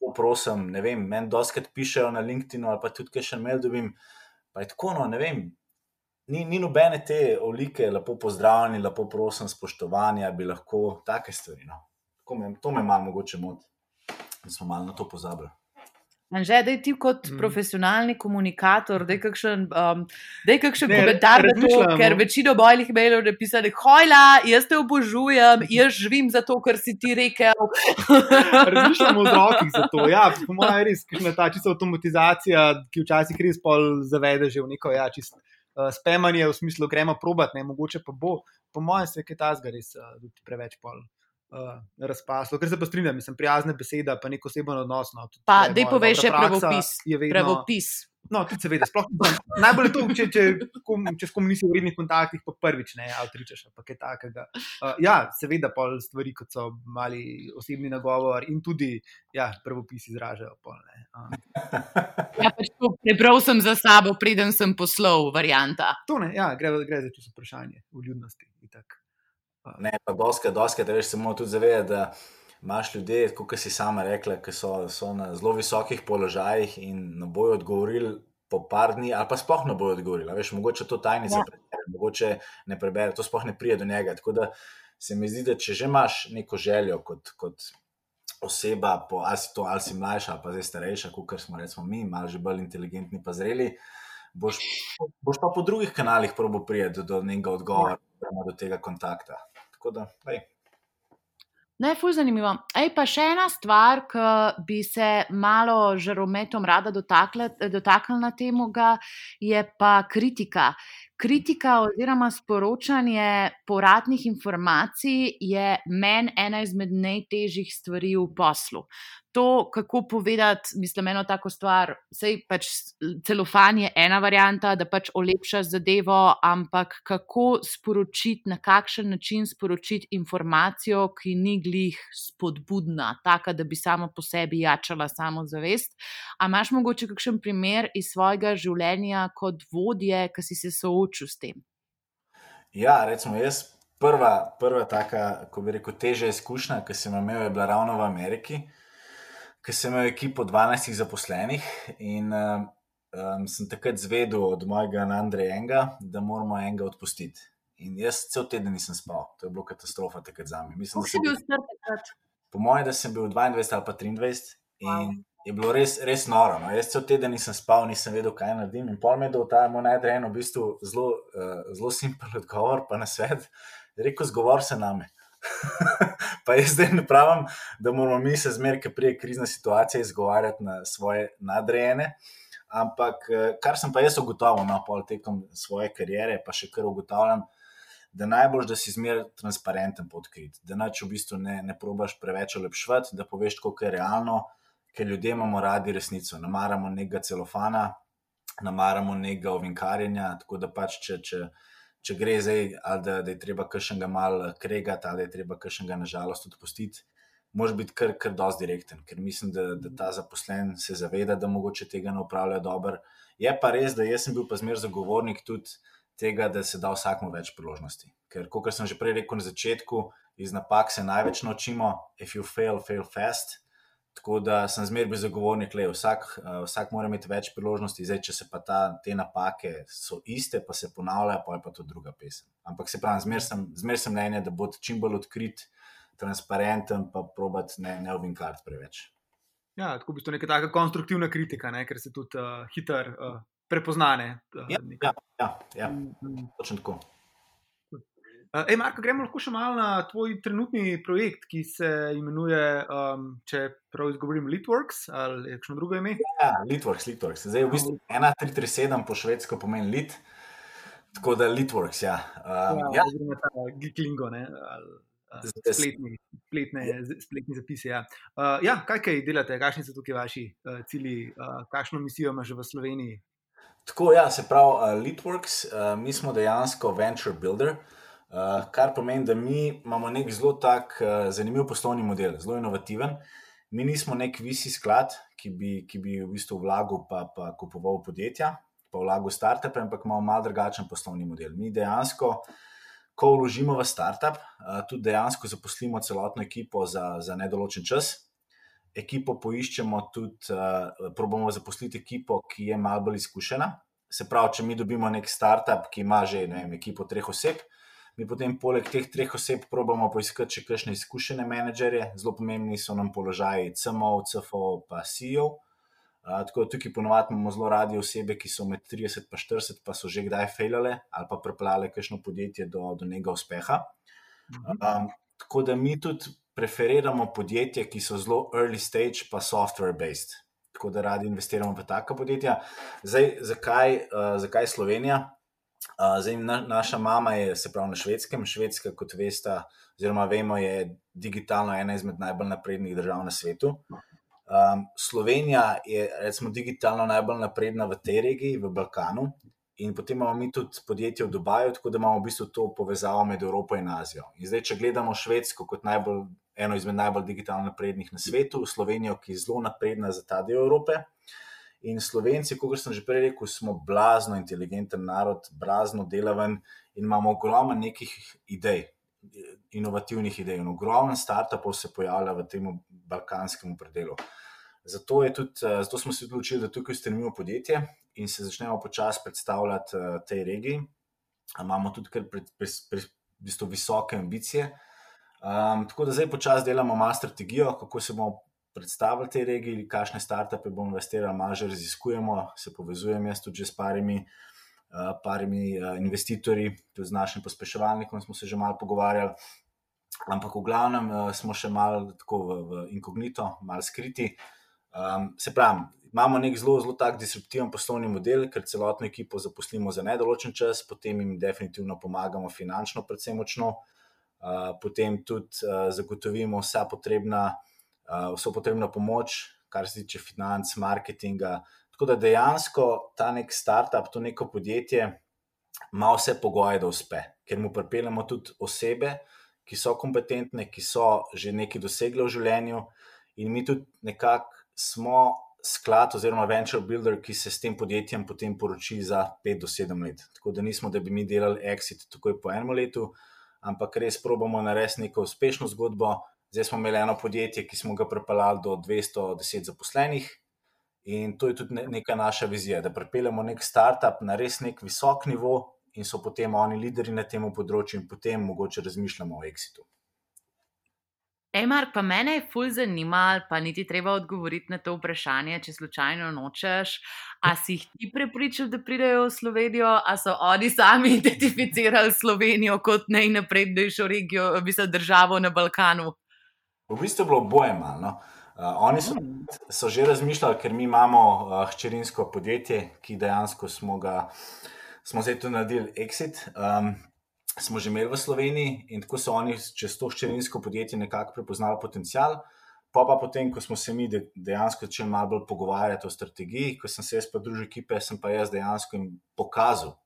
ja prosim. Ne vem, meni doskrat pišejo na LinkedIn ali pa tudi kaj še mail dobim. Pa je tako, no, ne vem. Ni, ni nobene te olike, lepo pozdravljeni, lepo prosim, spoštovanja, bi lahko take stvari. No. Me, to me malo mogoče moti, da smo malo na to pozabili. Anže, da je ti kot mm. profesionalni komunikator, da je kakšen, um, kakšen ne, komentar na to, ker večino mojih mailov je pisalo: Hojla, jaz te obožujem, jaz živim za to, kar si ti rekel. Razmišljamo o vzrokih za to. Ja, po mojem je res, je ta čista avtomatizacija, ki včasih res pol zavede že v neko ja, čist. Uh, spemanje v smislu, gremo probat, ne mogoče pa bo. Po mojem se je kaj tasga res uh, preveč pol uh, razpaslo, ker se pa strinjam, sem prijazna beseda, pa neko osebno odnos. No, pa, da poveš še pravopis. pravopis. No, tudi seveda, sploh najbolj je to, če, če, če s kom nisi v rednih kontaktih, pa prvič ne, avtričeš, pa kaj takega. Uh, ja, seveda, pol stvari, kot so mali osebni nagovor in tudi, ja, pravopis izražajo pol, ne. Uh. Ja, pač to prebral sem za sabo, preden sem poslal varianta. To ne, ja, gre, gre za čisto vprašanje v ljudnosti. Itak. Ne, pa doske, doske, da veš, se moramo tudi zavedati, da imaš ljudi, kot si sama rekla, ki so, so na zelo visokih položajih in ne bojo odgovorili po par dni, ali pa sploh ne bojo odgovorili. Veš, mogoče to tajnice ja. prebere, mogoče ne prebere, to sploh ne prije do njega. Tako da se mi zdi, da če že imaš neko željo kot, kot oseba, po, ali si to, ali si mlajša, ali pa zdaj starejša, kot smo recimo mi, malo že bolj inteligentni, pa zreli, boš, boš pa po drugih kanalih probo prijeti do, do nekega odgovora, ja. do tega kontakta. Tako da, hej. Ne, fuz zanimivo. Ej, pa še ena stvar, ki bi se malo žarometom rada dotaknila na temo, je pa kritika. Kritika oziroma sporočanje povratnih informacij je meni ena izmed najtežjih stvari v poslu to, kako povedati, mislim, eno tako stvar. Sej pač celofan je ena varijanta, da pač olepša zadevo, ampak kako sporočiti, na kakšen način sporočiti informacijo, ki ni glih spodbudna, taka, da bi samo po sebi jačala samozavest. A imaš mogoče kakšen primer iz svojega življenja kot vodje, ki si se soočil s tem? Ja, recimo jaz. Prva, prva taka, ko bi rekel, težja izkušnja, ki sem imel, je bila ravno v Ameriki. Uh, ker sem imel ekipo 12 zaposlenih in um, sem takrat zvedel od mojega Andreja da moramo enega odpustiti. In jaz cel teden nisem spal, to je bilo katastrofa takrat za me. Mislim, da sem bil star takrat. Po mojem, da sem bil 22 ali pa 23 in wow. je bilo res, res noro. No. Jaz cel teden nisem spal, nisem vedel, kaj naredim. In pol me je dal ta moj najdrejen, v bistvu zelo, uh, zelo simpel odgovor, pa na svet, rekel, zgovor se name. pa jaz zdaj ne pravim, da moramo mi se zmeraj, ki prije krizne situacije, izgovarjati na svoje nadrejene. Ampak, eh, kar sem pa jaz ugotovil, no, pol tekom svoje kariere, pa še kar ugotavljam, da najbolj, da si zmeraj transparenten, podkrit, da noč v bistvu ne, ne probaš preveč olepšati, da poveš, kako je realno, ker ljudje imamo radi resnico, ne maramo nekega celofana, ne maramo nekega ovinkarjenja. Tako da pač, če, če, če gre zdaj, da, da je treba kršnega malo kregati, ali da je treba kršnega nažalost odpustiti, moraš biti kar, kar dosti direkten, ker mislim, da, da ta zaposlen se zaveda, da mogoče tega ne upravlja dobro. Je pa res, da jaz sem bil pa zmer zagovornik tudi tega, da se da vsakmu več priložnosti. Ker, kot sem že prej rekel na začetku, iz napak se največ naučimo, if you fail, fail fast. Tako da sem zmeraj bil zagovornik, da vsak, uh, vsak mora imeti več priložnosti, zdaj, če se pa ta, te napake so iste, pa se ponavljajo, pa je pa to druga pesem. Ampak se pravi, zmeraj sem, zmer sem mnenja, da bo čim bolj odkrit, transparenten, pa probat ne, ne ovinkart preveč. Ja, tako bi to neka taka konstruktivna kritika, ne, ker se tudi uh, hitro uh, prepoznane. Uh, ja, ja, ja, ja. Mm, mm. točno tako. Uh, ej, Marko, gremo lahko še malo na tvoj trenutni projekt, ki se imenuje, um, če prav izgovorim, Litworks ali kakšno drugo ime? Ja, Litworks, Litworks. Zdaj v bistvu 1337 po švedsko pomeni Lit, tako da Litworks. Ja, um, ja, ja. ta Giklingo, ne. Spletni, spletne, spletni zapisi. Ja. Uh, ja, kaj kaj delate, kakšni so tukaj vaši uh, cilji, uh, kakšno misijo ima že v Sloveniji? Tako, ja, se pravi, uh, Litworks, uh, mi smo dejansko venture builder. Uh, Uh, kar pomeni, da mi imamo nek zelo tak, uh, zanimiv poslovni model, zelo inovativen. Mi nismo nek visi sklad, ki bi, ki bi v bistvu vlagal, pa, pa kupoval podjetja, pa vlagal startupe, ampak imamo malo drugačen poslovni model. Mi dejansko, ko vložimo v startup, uh, tudi dejansko zaposlimo celotno ekipo za, za nedoločen čas. Ekipo poiščemo tudi, uh, probujemo zaposliti ekipo, ki je malo bolj izkušena. Se pravi, če mi dobimo nek startup, ki ima že vem, ekipo treh oseb, mi potem poleg teh treh oseb probujemo poiskati še kakšne izkušene menedžerje, zelo pomembni so nam položaji CMO, CFO, pa CEO. Uh, tako da tukaj ponovadi imamo zelo radi osebe, ki so med 30 in 40, pa so že kdaj fejlale ali pa preplale kakšno podjetje do, do njega uspeha. Um, tako da mi tudi preferiramo podjetja, ki so zelo early stage, pa software based. Tako da radi investiramo v taka podjetja. Zdaj, zakaj, zakaj Slovenija? Zdaj, na, naša mama je, se pravi, na švedskem. Švedska, kot veste, oziroma vemo, je digitalno ena izmed najbolj naprednih držav na svetu. Um, Slovenija je, recimo, digitalno najbolj napredna v tej regiji, v Balkanu. In potem imamo mi tudi podjetje v Dubaju, tako da imamo v bistvu to povezavo med Evropo in Azijo. In zdaj, če gledamo Švedsko kot najbolj, eno izmed najbolj digitalno naprednih na svetu, Slovenijo, ki je zelo napredna za ta del Evrope, uh, In Slovenci, kot sem že prej rekel, smo blazno inteligenten narod, blazno delaven in imamo ogromno nekih idej, inovativnih idej. In ogromno startupov se pojavlja v tem balkanskem predelu. Zato, tudi, eh, zato smo se odločili, da tukaj stremimo podjetje in se začnemo počasi predstavljati uh, tej regiji. Imamo tudi kar pre, pre, pre, pre, visoke ambicije. Um, tako da zdaj počasi delamo malo strategijo, kako se bomo predstavili tej regiji, kakšne startupe bomo investirali, malo že raziskujemo, se povezujem jaz tudi s parimi, uh, parimi uh, investitorji, tudi z našim pospeševalnikom smo se že malo pogovarjali. Ampak v glavnem uh, smo še malo tako v, v inkognito, malo skriti. Um, se pravi, imamo nek zelo, zelo tak disruptiven poslovni model, ker celotno ekipo zaposlimo za nedoločen čas, potem jim definitivno pomagamo finančno, predvsem močno, uh, potem tudi uh, zagotovimo vsa potrebna vso potrebno pomoč, kar se tiče financ, marketinga. Tako da dejansko ta nek startup, to neko podjetje, ima vse pogoje, da uspe, ker mu pripeljemo tudi osebe, ki so kompetentne, ki so že nekaj dosegle v življenju, in mi tudi nekako smo sklad oziroma venture builder, ki se s tem podjetjem potem poroči za 5 do 7 let. Tako da nismo, da bi mi delali exit takoj po enem letu, ampak res probamo narediti neko uspešno zgodbo. Zdaj smo imeli eno podjetje, ki smo ga pripeljali do 210 zaposlenih, in to je tudi neka naša vizija, da pripeljemo nek startup na res nek visok nivo, in so potem oni lideri na tem področju, in potem mogoče razmišljamo o exitu. Ej, Mark, pa mene je fulj zanimalo, pa niti treba odgovoriti na to vprašanje, če slučajno nočeš. A si jih ti prepričal, da pridejo v Slovenijo, a so oni sami identificirali Slovenijo kot najnaprednejšo regijo, bi se državo na Balkanu? V bistvu je bilo oboje malo. No. Uh, oni so, hmm. so že razmišljali, ker mi imamo uh, hčerinsko podjetje, ki dejansko smo ga, smo zdaj tu naredili exit. Um, smo že imeli v Sloveniji in tako so oni čez to hčerinsko podjetje nekako prepoznali potencial. Pa pa potem, ko smo se mi dejansko začeli malo bolj pogovarjati o strategiji, ko sem se jaz pa družil ekipe, sem pa jaz dejansko jim pokazal,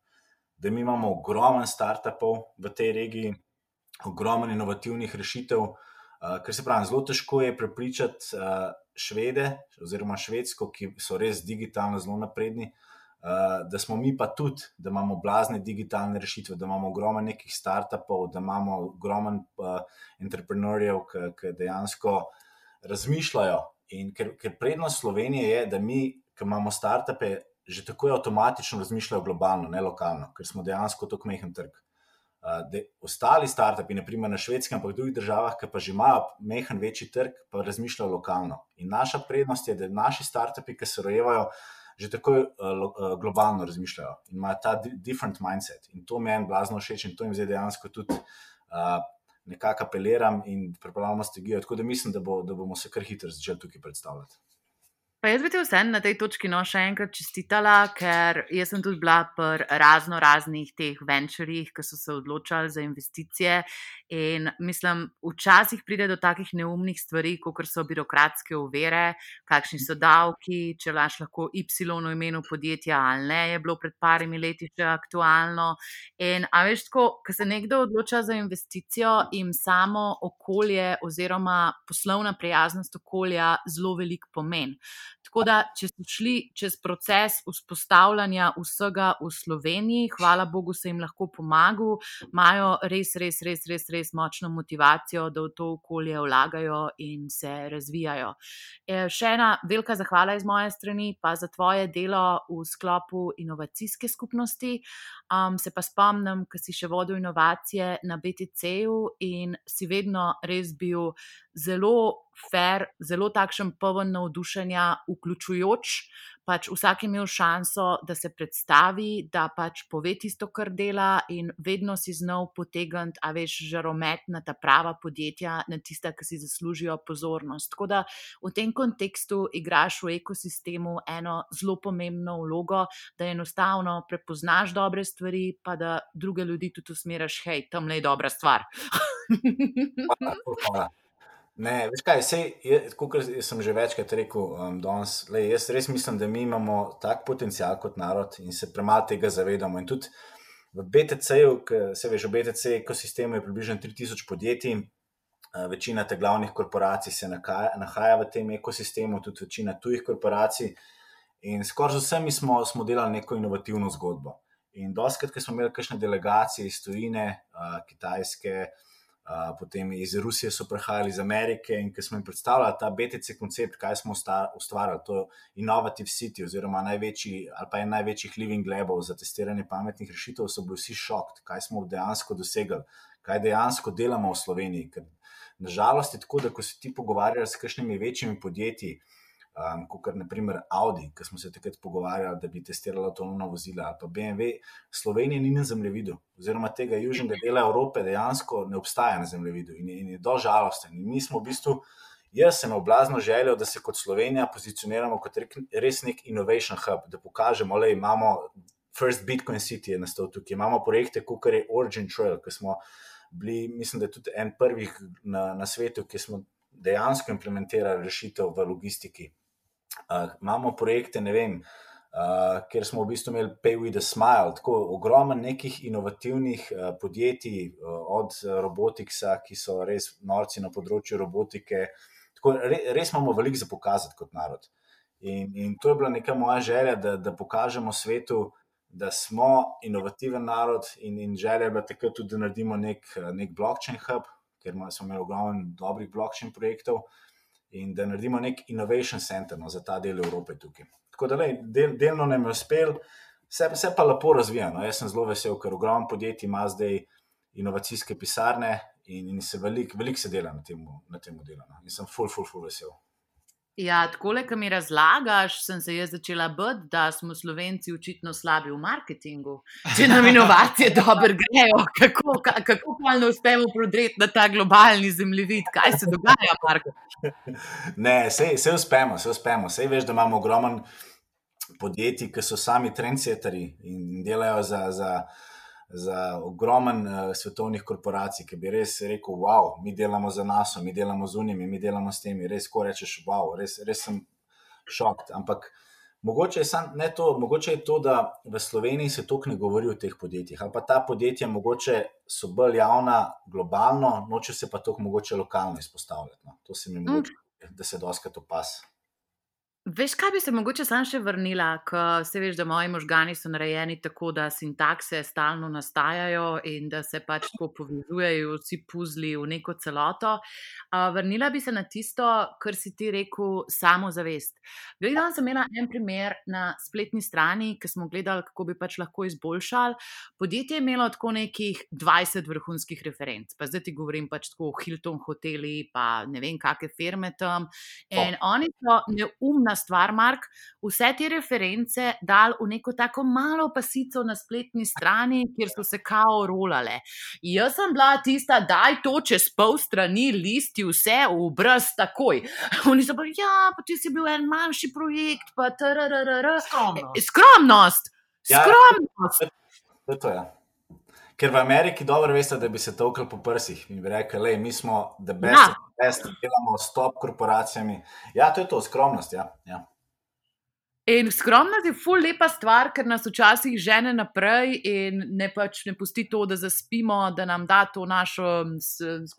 da mi imamo ogromen startupov v tej regiji, ogromen inovativnih rešitev. Uh, ker se pravi, zelo težko je prepričati uh, švede, oziroma švedsko, ki so res digitalno zelo napredni, uh, da smo mi pa tudi, da imamo blazne digitalne rešitve, da imamo ogromno nekih startupov, da imamo ogromno uh, entrepreneurjev, ki dejansko razmišljajo. In ker, ker prednost Slovenije je, da mi, ki imamo startupe, že tako avtomatično razmišljajo globalno, ne lokalno, ker smo dejansko tako mehen trg da ostali startupi, naprimer na švedskem, pa v drugih državah, ki pa že imajo mehen večji trg, pa razmišljajo lokalno. In naša prednost je, da naši startupi, ki se rojevajo, že tako uh, globalno razmišljajo in imajo ta different mindset. In to en blazno všeč in to jim zdaj dejansko tudi uh, nekako apeliram in pripravljamo strategijo. Tako da mislim, da, bo, da bomo se kar hitro začeli tukaj predstavljati. Pa jaz bi ti vse na tej točki no še enkrat čestitala, ker jaz sem tudi bila pri razno raznih teh venturjih, ki so se odločali za investicije. In mislim, včasih pride do takih neumnih stvari, kot so birokratske uvere, kakšni so davki, če laš lahko Y v imenu podjetja ali ne, je bilo pred parimi leti še aktualno. In a veš, ko se nekdo odloča za investicijo, jim samo okolje oziroma poslovna prijaznost okolja zelo velik pomen. Tako da, če so šli čez proces vzpostavljanja vsega v Sloveniji, hvala Bogu, se jim lahko pomaga, imajo res, res, res, res, res močno motivacijo, da v to okolje vlagajo in se razvijajo. E, še ena velika zahvala iz moje strani, pa za tvoje delo v sklopu inovacijske skupnosti. Um, se pa spomnim, ko si še vodil inovacije na BTC-ju in si vedno res bil zelo fair, zelo takšen poln navdušenja, vključujoč. Pač vsak je imel šanso, da se predstavi, da pač pove tisto, kar dela, in vedno si znal potegniti, a veš, žaromet na ta prava podjetja, na tista, ki si zaslužijo pozornost. Tako da v tem kontekstu igraš v ekosistemu eno zelo pomembno vlogo, da enostavno prepoznaš dobre stvari, pa da druge ljudi tudi usmeriš, hej, tam le je dobra stvar. Hvala, hvala. Ne, veš kaj, sej, je, kot sem že večkrat rekel, um, danes, le, jaz res mislim, da mi imamo tak potencial kot narod in se premalo tega zavedamo. In tudi v BTC-ju, se veš, v BTC ekosistemu je približno 3000 podjetij, uh, večina teh glavnih korporacij se nahaja, nahaja v tem ekosistemu, tudi večina tujih korporacij. In skoraj z vsemi smo, smo delali neko inovativno zgodbo. In doskrat, ko smo imeli kakšne delegacije iz Tunisa, uh, Kitajske, potem iz Rusije so prihajali iz Amerike in ki smo jim predstavljali ta BTC koncept, kaj smo ustvarjali, to je Innovative City, oziroma največji ali pa en največjih living labov za testiranje pametnih rešitev, so bili vsi šokti, kaj smo dejansko dosegli, kaj dejansko delamo v Sloveniji. Ker Nažalost je tako, da ko se ti pogovarjaš s kakšnimi večjimi podjetji, um, kot je naprimer Audi, ki smo se takrat pogovarjali, da bi testirali avtonomna vozila, ali pa BMW, Slovenija ni na zemljevidu, oziroma tega južnega dela Evrope dejansko ne obstaja na zemljevidu in, in je do žalosten. In mi smo v bistvu. Jaz sem oblazno želel, da se kot Slovenija pozicioniramo kot res nek innovation hub, da pokažemo, da imamo First Bitcoin City je nastal tukaj, imamo projekte, kot je Origin Trail, ki smo bili, mislim, da je tudi en prvih na, na svetu, ki smo dejansko implementirali rešitev v logistiki. Uh, imamo projekte, ne vem, uh, kjer smo v bistvu imeli Pay with a Smile, tako ogromno nekih inovativnih uh, podjetij, uh, od robotiksa, ki so res norci na področju robotike. Tako, re, res imamo veliko za pokazati kot narod. In, in to je bila neka moja želja, da, da pokažemo svetu, da smo inovativen narod, in, in želja je bila takrat tudi, da naredimo nek, nek blockchain hub, ker smo imeli ogromno dobrih blockchain projektov, in da naredimo nek innovation center no, za ta del Evrope tukaj. Tako da, lej, del, delno nam je uspel, vse, vse pa lepo razvijano. Jaz sem zelo vesel, ker ogromno podjetij ima zdaj inovacijske pisarne, in, in se veliko velik se dela na tem, na tem delu. No. In sem full, full, full vesel. Ja, tako le, ki mi razlagaš, sem se jaz začela bati, da smo Slovenci očitno slabi v marketingu. Če nam inovacije dobro grejo, kako, kako ne uspemo prodreti na ta globalni zemljevid, kaj se dogaja, Marko? Ne, vse uspemo, vse uspemo. Vse veš, da imamo ogromen podjetij, ki so sami trendseteri in delajo za. za za ogromen uh, svetovnih korporacij, ki bi res rekel: Wow, mi delamo za nas, mi delamo z unimi, mi delamo s temi. Res, ko rečeš, wow, res, res sem šokt. Ampak mogoče je, sam, to, mogoče je to, da v Sloveniji se toliko ne govori o teh podjetjih. Ali pa ta podjetja mogoče so bolj javna, globalno, noče se pa toliko mogoče lokalno izpostavljati. No. To se mi mm. mogoče, da se doskrat opas. Veš, kaj bi se mogoče sam še vrnila, ker se veš, da moji možgani so narejeni tako, da sintakse stalno nastajajo in da se pač tako povezujejo vsi puzli v neko celoto. Vrnila bi se na tisto, kar si ti rekel, samozavest. Gledala sem imela en primer na spletni strani, ki smo gledali, kako bi pač lahko izboljšali. Podjetje je imelo tako nekih 20 vrhunskih referenc, pa zdaj ti govorim pač tako o Hilton hoteli, pa ne vem, kakšne firme tam. In oh. oni so neumna stvar, Mark, vse te reference dal v neko tako malo pasico na spletni strani, kjer so se kao rolale. Jaz sem bila tista, da je to čez pol strani listi, vse v brz takoj. Oni so bili, ja, pa ti si bil en manjši projekt, pa trrrr. Skromnost. Skromnost. Ja, Skromnost. To je to, ja. Ker v Ameriki dobro veste, da bi se tokal po prsih in bi rekli, da mi smo the best, ja. Best, delamo s top korporacijami. Ja, to je to, skromnost. Ja. Ja. In skromnost je ful lepa stvar, ker nas včasih žene naprej in ne pač ne pusti to, da zaspimo, da nam da to našo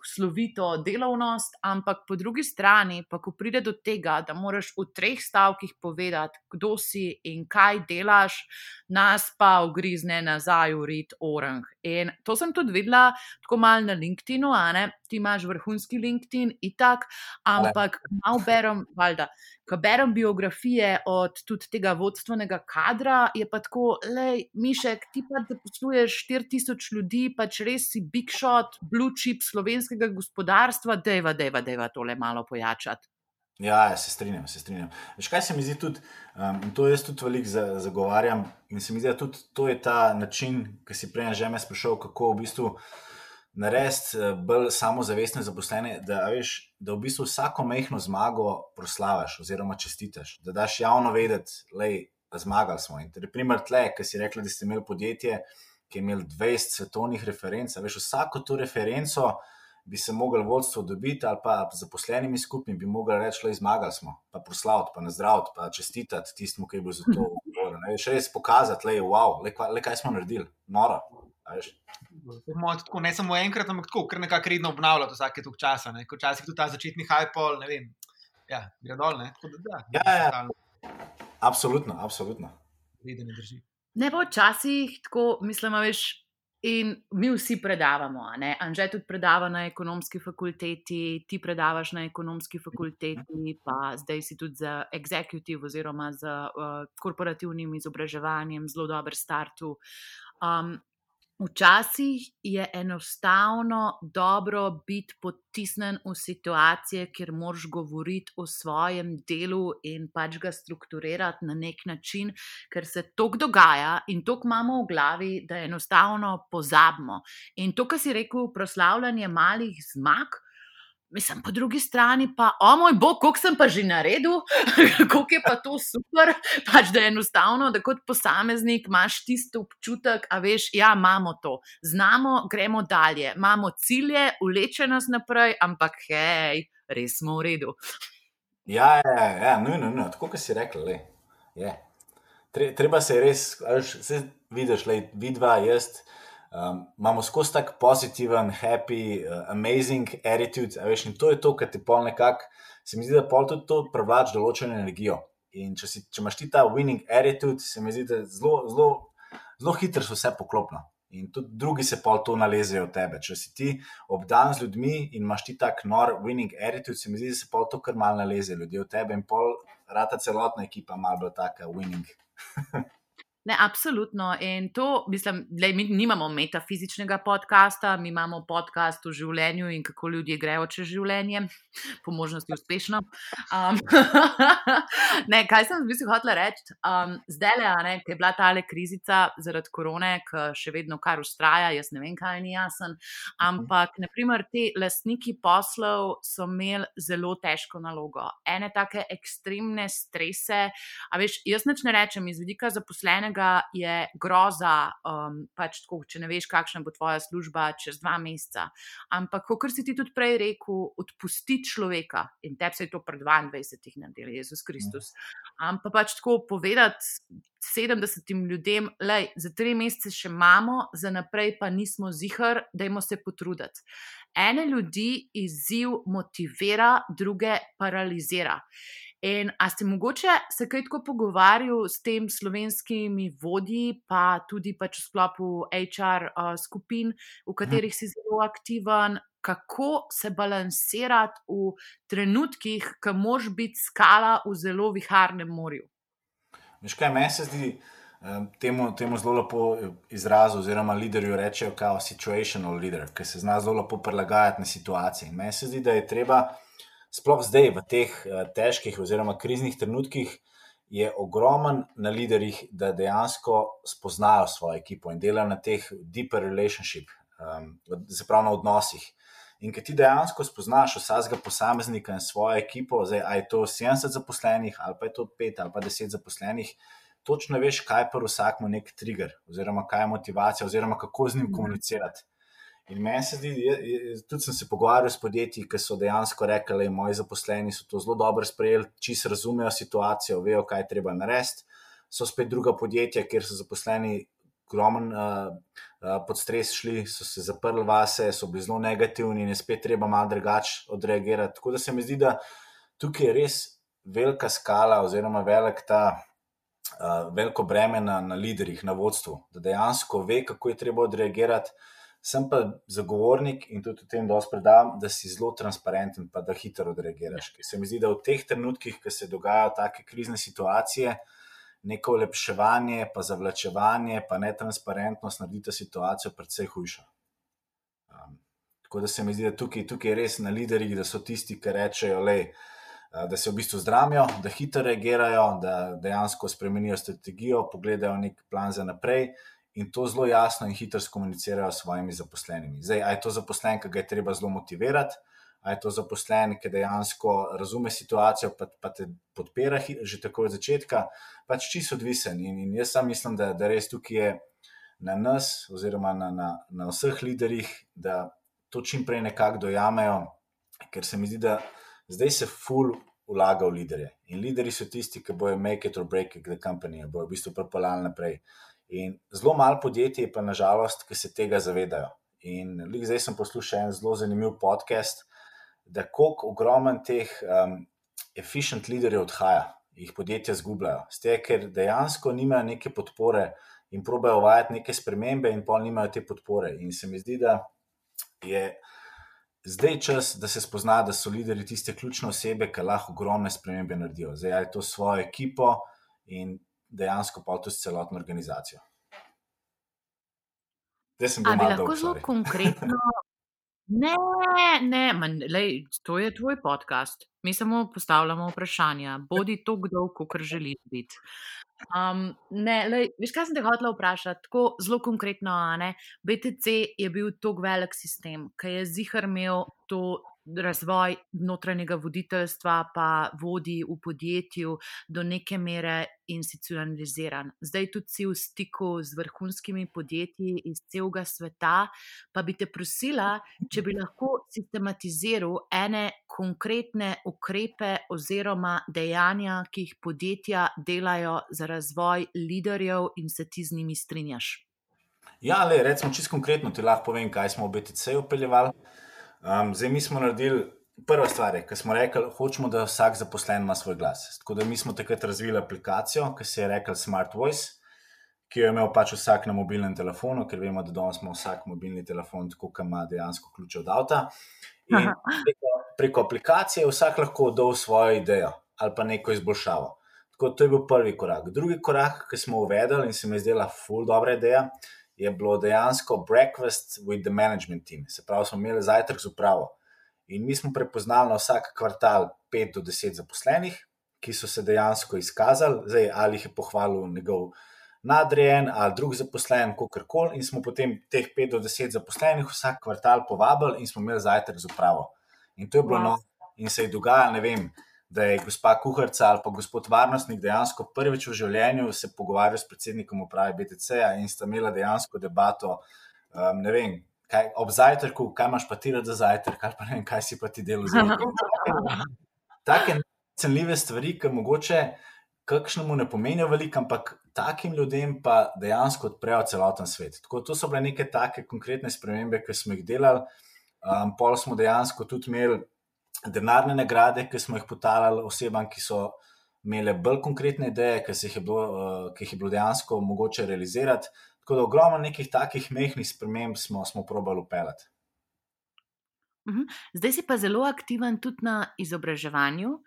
slovito delovnost, ampak po drugi strani, pa ko pride do tega, da moraš v treh stavkih povedati, kdo si in kaj delaš, nas pa ugrizne nazaj v rit orang. In to sem tudi videla, tako malo na LinkedIn-u, a ne, ti imaš vrhunski LinkedIn, itak, ampak malo berem, valjda ko berem biografije od tudi tega vodstvenega kadra, je pa tako, lej, Mišek, ti pa zaposluješ 4000 ljudi, pač res si big shot, blue chip slovenskega gospodarstva, deva, deva, deva tole malo pojačati. Ja, ja, se strinjam, se strinjam. Veš, kaj se mi zdi tudi, um, in to jaz tudi veliko zagovarjam, in se mi zdi, da tudi to je ta način, ki si prej že me sprašal, kako v bistvu narediti eh, bolj samozavestne zaposlene, da, veš, da v bistvu vsako mehko zmago proslavaš oziroma čestitaš, da daš javno vedeti, da zmagali smo. In torej, primer tle, ki si rekli, da ste imeli podjetje, ki je imelo 20 svetovnih referenc, veš, vsako to referenco bi se mogli vodstvo dobiti, ali pa zaposlenimi skupni bi mogli reči, da zmagali smo, pa proslaviti, pa nazdraviti, pa čestitati tistemu, ki je bil za to odgovoren. Res pokazati, da je wow, le, le kaj smo naredili, noro. Tako, ne samo enkrat, ampak tako, kar nekako redno obnavljati vsake tok časa. Včasih tudi ta začetni hypol, ne vem, ja, gre dol. Ne? Tako, da, ja, ja, ja. Absolutno, absolutno. Ne, ne bo včasih tako, mislim, veš. In mi vsi predavamo, Anže tudi predava na ekonomski fakulteti, ti predavaš na ekonomski fakulteti, pa zdaj si tudi za executive oziroma za uh, korporativnim izobraževanjem zelo dober start. Um, Včasih je enostavno dobro biti potisnen v situacije, kjer moraš govoriti o svojem delu in pač ga strukturirati na nek način, ker se to dogaja in to imamo v glavi, da enostavno pozabimo. In to, kar si rekel, proslavljanje malih zmag. Mislim, po drugi strani pa, o moj bog, koliko sem pa že naredil, koliko je pa to super. Pač, da je enostavno, da kot posameznik imaš tisti občutek, a veš, ja, imamo to, znamo, gremo dalje, imamo cilje, uleče nas naprej, ampak hej, res smo v redu. Ja, ja, ja, ja nujno, nujno, tako kot si rekel, le. Je. Treba se res, vse vidiš, le, vidva, jaz. Um, imamo skozi tako pozitiven, happy, uh, amazing attitude, veš, in to je to, kar ti pol nekako, se mi zdi, da pol tudi to privlači določeno energijo. In če, si, če imaš ti ta winning attitude, se mi zdi, da zelo, zelo, zelo hitro se vse poklopno. In tudi drugi se pol to nalezejo od tebe. Če si ti obdan z ljudmi in imaš ti tak nor winning attitude, se mi zdi, da se pol to kar mal naleze ljudi od tebe in pol rata celotna ekipa mal bo taka winning. Ne, absolutno. In to, mislim, da mi nimamo metafizičnega podcasta, mi imamo podcast o življenju in kako ljudje grejo čez življenje, po možnosti uspešno. Um, ne, kaj sem v bistvu hotel reči? Um, zdaj le, ki je bila ta le krizica zaradi korone, ki še vedno kar ustraja, jaz ne vem, kaj ni jasen. Ampak, naprimer, ti lastniki poslov so imeli zelo težko nalogo, ene take ekstremne strese. A veš, jaz neč ne rečem iz vidika zaposlenega tega je groza, um, pač tako, če ne veš, kakšna bo tvoja služba čez dva meseca. Ampak, kot si ti tudi prej rekel, odpusti človeka in tebi se je to pred 22 naredil, Jezus Kristus. Ampak pač tako povedati 70 ljudem, da za tri mesece še imamo, za naprej pa nismo zihar, da jim se potruditi. Ene ljudi izziv motivira, druge paralizira. In a ste mogoče se kaj tako pogovarjali s tem slovenskimi vodji, pa tudi pač v sklopu HR uh, skupin, v katerih si zelo aktiven, kako se balansirati v trenutkih, ko moš biti skala v zelo viharnem morju? Veš kaj, meni se zdi temu, temu zelo lepo izrazu, oziroma liderju rečejo, kao situational leader, ki se zna zelo lepo prilagajati na situacije. Meni se zdi, da je treba sploh zdaj, v teh uh, težkih oziroma kriznih trenutkih, je ogromen na liderjih, da dejansko spoznajo svojo ekipo in delajo na teh deeper relationship, um, zaprav na odnosih. In ki ti dejansko spoznaš vsakega posameznika in svojo ekipo, zdaj je to 70 zaposlenih, ali pa je to 5 ali pa 10 zaposlenih, točno veš, kaj pa vsakmu nek trigger, oziroma kaj je motivacija, oziroma kako z njim mhm. komunicirati. In meni se zdi, tudi sem se pogovarjal s podjetji, ki so dejansko rekli, da moji zaposleni so to zelo dobro sprejeli, čisto razumejo situacijo, vejo, kaj je treba narediti. So spet druga podjetja, kjer so zaposleni gromen uh, uh, pod stres šli, so se zaprli vase, so bili zelo negativni in je spet treba malo drugače odreagirati. Tako da se mi zdi, da tukaj je res velika skala, oziroma velik ta. Uh, veliko breme na, na liderjih, na vodstvu, da dejansko ve, kako je treba odreagirati, Sem pa zagovornik in tudi v tem dosti predam, da si zelo transparenten, pa da hitro odreagiraš. Ker se mi zdi, da v teh trenutkih, ko se dogajajo take krizne situacije, neko olepševanje, pa zavlačevanje, pa netransparentnost naredi ta situacijo precej hujša. Um, tako da se mi zdi, da tukaj, tukaj je res na liderjih, da so tisti, ki rečejo, lej, da se v bistvu zdramijo, da hitro reagirajo, da dejansko spremenijo strategijo, pogledajo nek plan za naprej in to zelo jasno in hitro komunicirajo s svojimi zaposlenimi. Zdaj, ali je to zaposlen, ki ga je treba zelo motivirati, ali je to zaposlen, ki dejansko razume situacijo, pa, pa te podpira že tako od začetka, pač čisto odvisen. In, in jaz sam mislim, da, da res tukaj je na nas, oziroma na, na, na vseh liderjih, da to čim prej nekako dojamejo, ker se mi zdi, da zdaj se ful. Vlaga v lidere. In lideri so tisti, ki bojo make it or break it, the company, bojo v bistvu propalali naprej. In zelo malo podjetij je pa nažalost, ki se tega zavedajo. In zdaj sem poslušal en zelo zanimiv podcast, da koliko ogromen teh um, efficient leaderjev odhaja, jih podjetja zgubljajo. Ste, ker dejansko nimajo neke podpore in probejo uvajati neke spremembe, in pa nimajo te podpore. In se mi zdi, da je zdaj čas, da se spozna, da so lideri tiste ključne osebe, ki lahko ogromne spremembe naredijo. Zdaj je to svojo ekipo in dejansko pa tudi celotno organizacijo. Zdaj sem bil malo lahko dolg, zelo sorry. konkretno. Ne, ne, man, lej, to je tvoj podcast. Mi samo postavljamo vprašanja. Bodi tako dolg, kot želiš biti. Um, ne, lej, veš, kaj sem te hotela vprašati? Tako zelo konkretno, a ne. BTC je bil tako velik sistem, ki je zihar imel to razvoj notranjega voditeljstva, pa vodi v podjetju do neke mere institucionaliziran. Zdaj tudi si v stiku z vrhunskimi podjetji iz celega sveta, pa bi te prosila, če bi lahko sistematiziral ene konkretne ukrepe oziroma dejanja, ki jih podjetja delajo za razvoj liderjev in se ti z njimi strinjaš. Ja, le, recimo, čisto konkretno ti lahko povem, kaj smo v BTC upeljevali. Um, zdaj, mi smo naredili prva stvar, ki smo rekli, hočemo, da vsak zaposlen ima svoj glas. Tako da mi smo takrat razvili aplikacijo, ki se je rekla Smart Voice, ki jo je imel pač vsak na mobilnem telefonu, ker vemo, da danes ima vsak mobilni telefon, tako da ima dejansko ključe od avta. In preko, preko aplikacije je vsak lahko dal svojo idejo ali pa neko izboljšavo. Tako to je bil prvi korak. Drugi korak, ki smo uvedli in se mi je zdela full dobra ideja, je bilo dejansko breakfast with the management team. Se pravi, smo imeli zajtrk z upravo. In mi smo prepoznali na vsak kvartal 5 do 10 zaposlenih, ki so se dejansko izkazali, zdaj ali jih je pohvalil njegov nadrejen ali drug zaposlen, kako koli. In smo potem teh 5 do 10 zaposlenih vsak kvartal povabili in smo imeli zajtrk z upravo. In to je bilo Wow. noč. In se je dogajalo, ne vem, da je gospa kuharica ali pa gospod varnostnik dejansko prvič v življenju se pogovarjal s predsednikom uprave BTC-ja in sta imela dejansko debato. Um, ne vem, kaj, ob zajtrku, kaj imaš pa ti rad za zajtrk, ali pa ne vem, kaj si pa ti delal za zajtrk. Take cenljive stvari, ki mogoče kakšnemu ne pomenijo veliko, ampak takim ljudem pa dejansko odprejo celoten svet. Tako, to so bile neke take konkretne spremembe, ki smo jih delali. Um, pol smo dejansko tudi imeli denarne nagrade, ki smo jih potalali osebam, ki so imele bolj konkretne ideje, ki, jih je bilo, uh, ki jih je bilo dejansko mogoče realizirati. Tako da ogromno nekih takih mehkih sprememb smo, smo probali upeljati. Zdaj si pa zelo aktiven tudi na izobraževanju.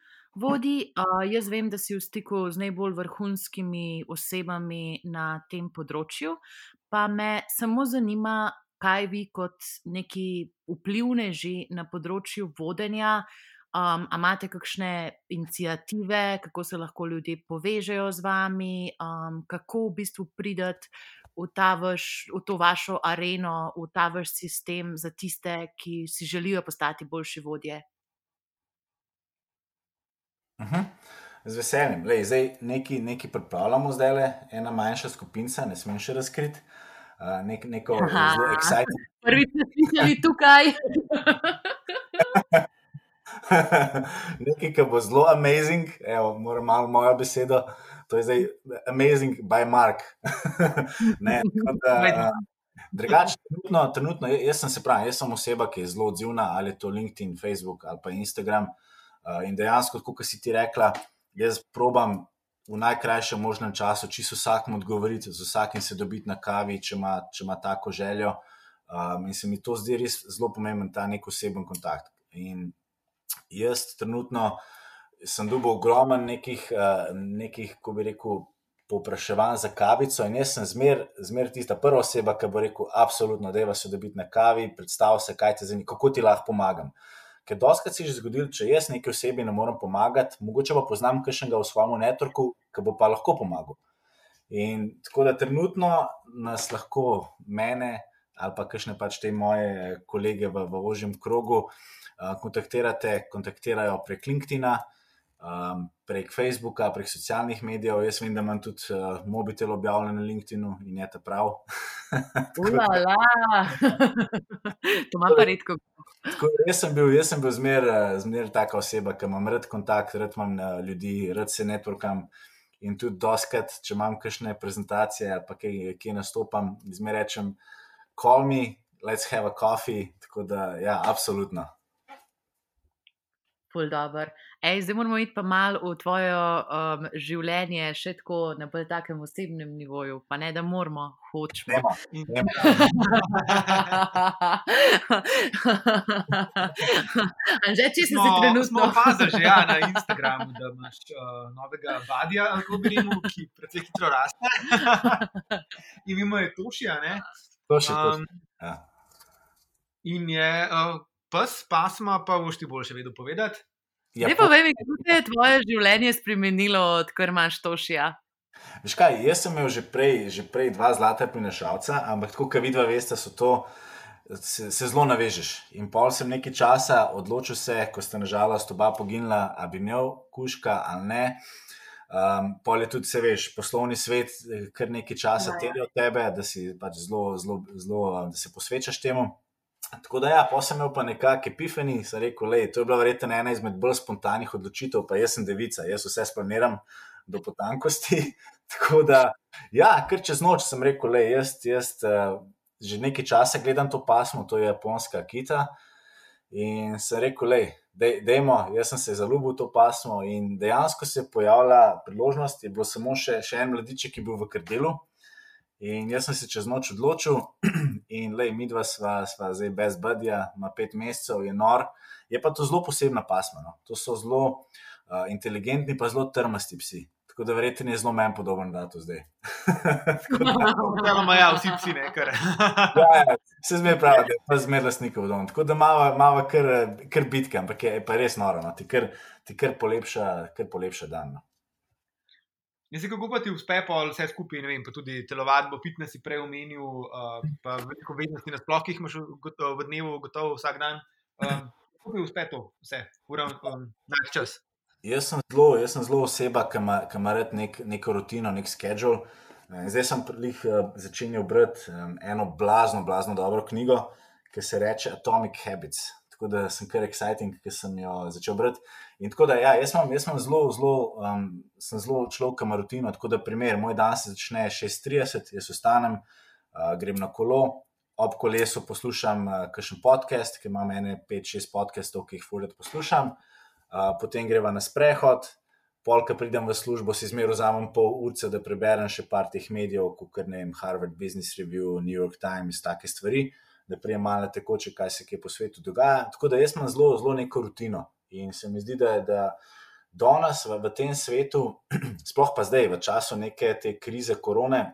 Vodi, uh, jaz vem, da si v stiku z najbolj vrhunskimi osebami na tem področju, pa me samo zanima, kaj vi kot neki vplivneži na področju vodenja, um, a imate kakšne inicijative, kako se lahko ljudje povežejo z vami, um, kako v bistvu prideti v, vaš, v to vašo areno, v ta vaš sistem za tiste, ki si želijo postati boljši vodje. Uh -huh. Z veseljem. Lej, zdaj nekaj, nekaj pripravljamo, zdaj le ena manjša skupina, ne smem še razkriti. Uh, nek, neko Aha. zelo exciting. Prvič ste slišali tukaj. Nekaj, ki bo zelo amazing, evo, moram malo mojo besedo. To je zdaj amazing by Mark. ne, tako da. Drugače, trenutno, trenutno, jaz sem se pravi, jaz sem oseba, ki je zelo odzivna, ali to LinkedIn, Facebook ali pa Instagram. In dejansko, kot si ti rekla, jaz probam v najkrajšem možnem času čisto vsakmu odgovoriti, z vsakim se dobiti na kavi, če ima, če ima tako željo. Um, in se mi to zdi res zelo pomemben, ta nek oseben kontakt. In jaz trenutno sem dobil ogromno nekih, uh, nekih, ko bi rekel, povpraševanj za kavico, in jaz sem zmer, zmer tista prva oseba, ki bo rekel: Absolutno, da se dobiti na kavi, predstav se, kaj te zanima, kako ti lahko pomagam. Ker doskrat se je že zgodilo, če jaz neki osebi ne morem pomagati, mogoče pa poznam kakšnega v svojem networku, ki bo pa lahko pomagal. In tako da trenutno nas lahko mene ali pa kakšne pač te moje kolege v, v ožjem krogu uh, kontaktirate, kontaktirajo prek LinkedIna, um, prek Facebooka, prek socialnih medijev. Jaz vem, da imam tudi uh, mobitel objavljen na LinkedInu in je ta prav. Ulala. to ima pa redko. Tako, jaz sem bil, jaz sem bil zmer, eh, zmer taka oseba, ki imam rad kontakt, rad imam eh, ljudi, rad se networkam. In tudi doskrat, če imam kakšne prezentacije ali pa kaj, kje nastopam, zmer rečem, call me, let's have a coffee. Tako da, ja, absolutno. Ful dobr. Ej, zdaj moramo iti pa malo v tvoje um, življenje, še tako na bolj takem osebnem nivoju, pa ne da moramo, hočemo. Dajmo, dajmo. Anže, če si smo trenutno. opazili že ja, na Instagramu, da imaš uh, novega vadija, kako bi rekel, ki precej hitro raste. In mimo je Tošija, ne? To še Um, ja. in je uh, pes, pasma, pa boš ti boljše vedel povedati. Ja, Ne povej mi, kako se je tvoje življenje spremenilo, odkar imaš tošija. Veš kaj, jaz sem imel že prej, že prej dva zlata prinašalca, ampak tako, kot vidva, veste, so to, se, se zelo navežeš. In pol sem nekaj časa odločil se, ko sta nažalost oba poginila, a bi imel kuška ali ne. Um, pol je tudi, se veš, poslovni svet eh, kar nekaj časa terja od tebe, da si pač zelo, zelo, zelo, da se posvečaš temu. Tako da, ja, pa sem imel pa nekakšne epifani, sem rekel, lej, to je bila verjetno ena izmed bolj spontanih odločitev, pa jaz sem devica, jaz vse splaniram do potankosti. Tako da, ja, kar čez noč sem rekel, lej, jaz, jaz uh, že nekaj časa gledam to pasmo, to je japonska kita. In sem rekel, lej, dej, dejmo, jaz sem se zaljubil v to pasmo in dejansko se je pojavila priložnost, je bilo samo še, še en mladiček, ki je bil v krdelu. In jaz sem se čez noč odločil, in le, mi dva sva, sva zdaj brez budja, ima pet mesecev, je nor. Je pa to zelo posebna pasma. No. To so zelo uh, inteligentni, pa zelo trmasti psi. Tako da verjetno je zelo meni podoben, da to zdaj. Imamo ja, vsi psi nekaj. ja, ja, se zmeraj pravi, da je pa zmeraj lasnikov dom. Tako da malo kar, kar bitke, ampak je pa res noro, no. ti, kar, ti kar polepša, kar polepša dan. No. Jaz se kako pa ti uspe, pa vse skupaj, ne vem, pa tudi telovadbo, fitness si prej omenil, uh, pa veliko vednosti nasploh, ki jih imaš gotovo, v dnevu, gotovo vsak dan. Uh, kako ti uspe to vse, uravn, um, naš čas? Jaz sem zelo, jaz sem zelo oseba, ki ima, ki ima rad nek, neko rutino, nek schedule. Zdaj sem prih uh, začenjal brati um, eno blazno, blazno dobro knjigo, ki se reče Atomic Habits. Tako da sem kar exciting, ki sem jo začel brati. In tako da, ja, jaz imam, jaz imam zelo, zelo, um, sem zelo človek, ki ima rutino. Tako da, primer, moj dan se začne 6:30, jaz vstanem, uh, grem na kolo, ob kolesu poslušam uh, kakšen podcast, ki imam ene 5-6 podcastov, ki jih fulet poslušam, uh, potem greva na sprehod. Polka pridem v službo, si zmeraj vzamem pol ure, da preberem še par teh medijev, kot ne vem, Harvard Business Review, New York Times, take stvari, da prijem malo tekoče, kaj se kje po svetu dogaja. Tako da jaz imam zelo, zelo neko rutino. In se mi zdi, da je da danes v, v tem svetu, sploh pa zdaj, v času neke te krize korone,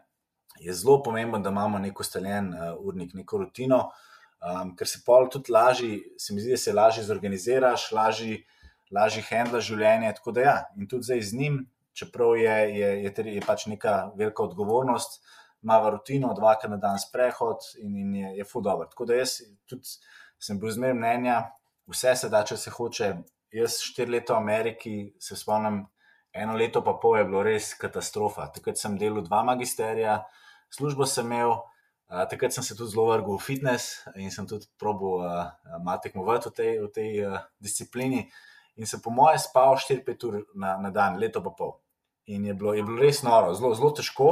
je zelo pomembno, da imamo neko ustaljen uh, urnik, neko rutino, um, ker se pol tudi lažje, se mi zdi, da se lažje zorganiziraš, lažje lažje handla življenje. Tako da, ja, in tudi zdaj z njim, čeprav je, je, je, je pač neka velika odgovornost, ima rutino, dvakrat na dan sprehod in, in je, je full dobro. Tako da jaz tudi sem bil zmeraj mnenja, vse se da, če se hoče. Jaz štiri leta v Ameriki, se spomnim, eno leto pa pol je bilo res katastrofa. Takrat sem delal dva magisterija, službo sem imel. Uh, takrat sem se tudi zelo vrgel v fitness in sem tudi probil uh, malo tekmovati v tej, v tej uh, disciplini in sem po mojem spal 4-5 ur na, na dan, leto pa pol. In je bilo, je bilo res noro, zelo, zelo težko.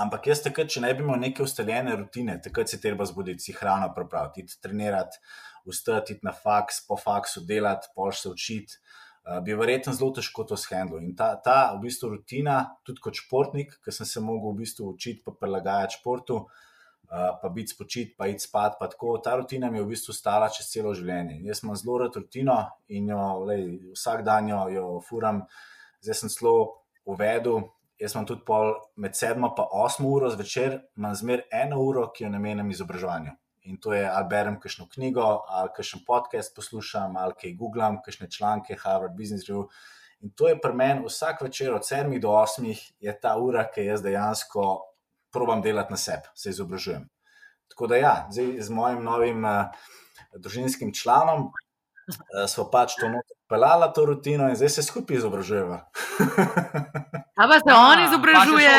Ampak jaz takrat, če ne bi imel neke ustaljene rutine, takrat se treba zbuditi, si hrano pripraviti, trenirati, vstati na faks, po faksu delati, pol se učiti. Uh, bi verjetno zelo težko to shendlo. In ta, ta v bistvu rutina, tudi kot športnik, ki sem se mogel v bistvu učiti, pa prilagajati športu, uh, pa biti spočit, pa iti spat, pa tako. Ta rutina mi je v bistvu stala čez celo življenje. Jaz imam zelo rad rutino in jo lej, vsak dan jo, jo furam. Zdaj sem zelo uvedel. Jaz imam tudi pol med sedmo in osmo uro zvečer, imam zmer eno uro, ki jo namenjam izobraževanju. In to je, ali berem kakšno knjigo, ali kakšen podcast poslušam, ali kaj googlam, kakšne članke, Harvard Business Review. In to je pri meni vsak večer od 7 do 8 je ta ura, ki jaz dejansko probam delati na sebi, se izobražujem. Tako da ja, zdaj z mojim novim uh, družinskim članom uh, smo pač to noto pelala to rutino in zdaj se skupaj izobražujemo. A pa se on izobražuje.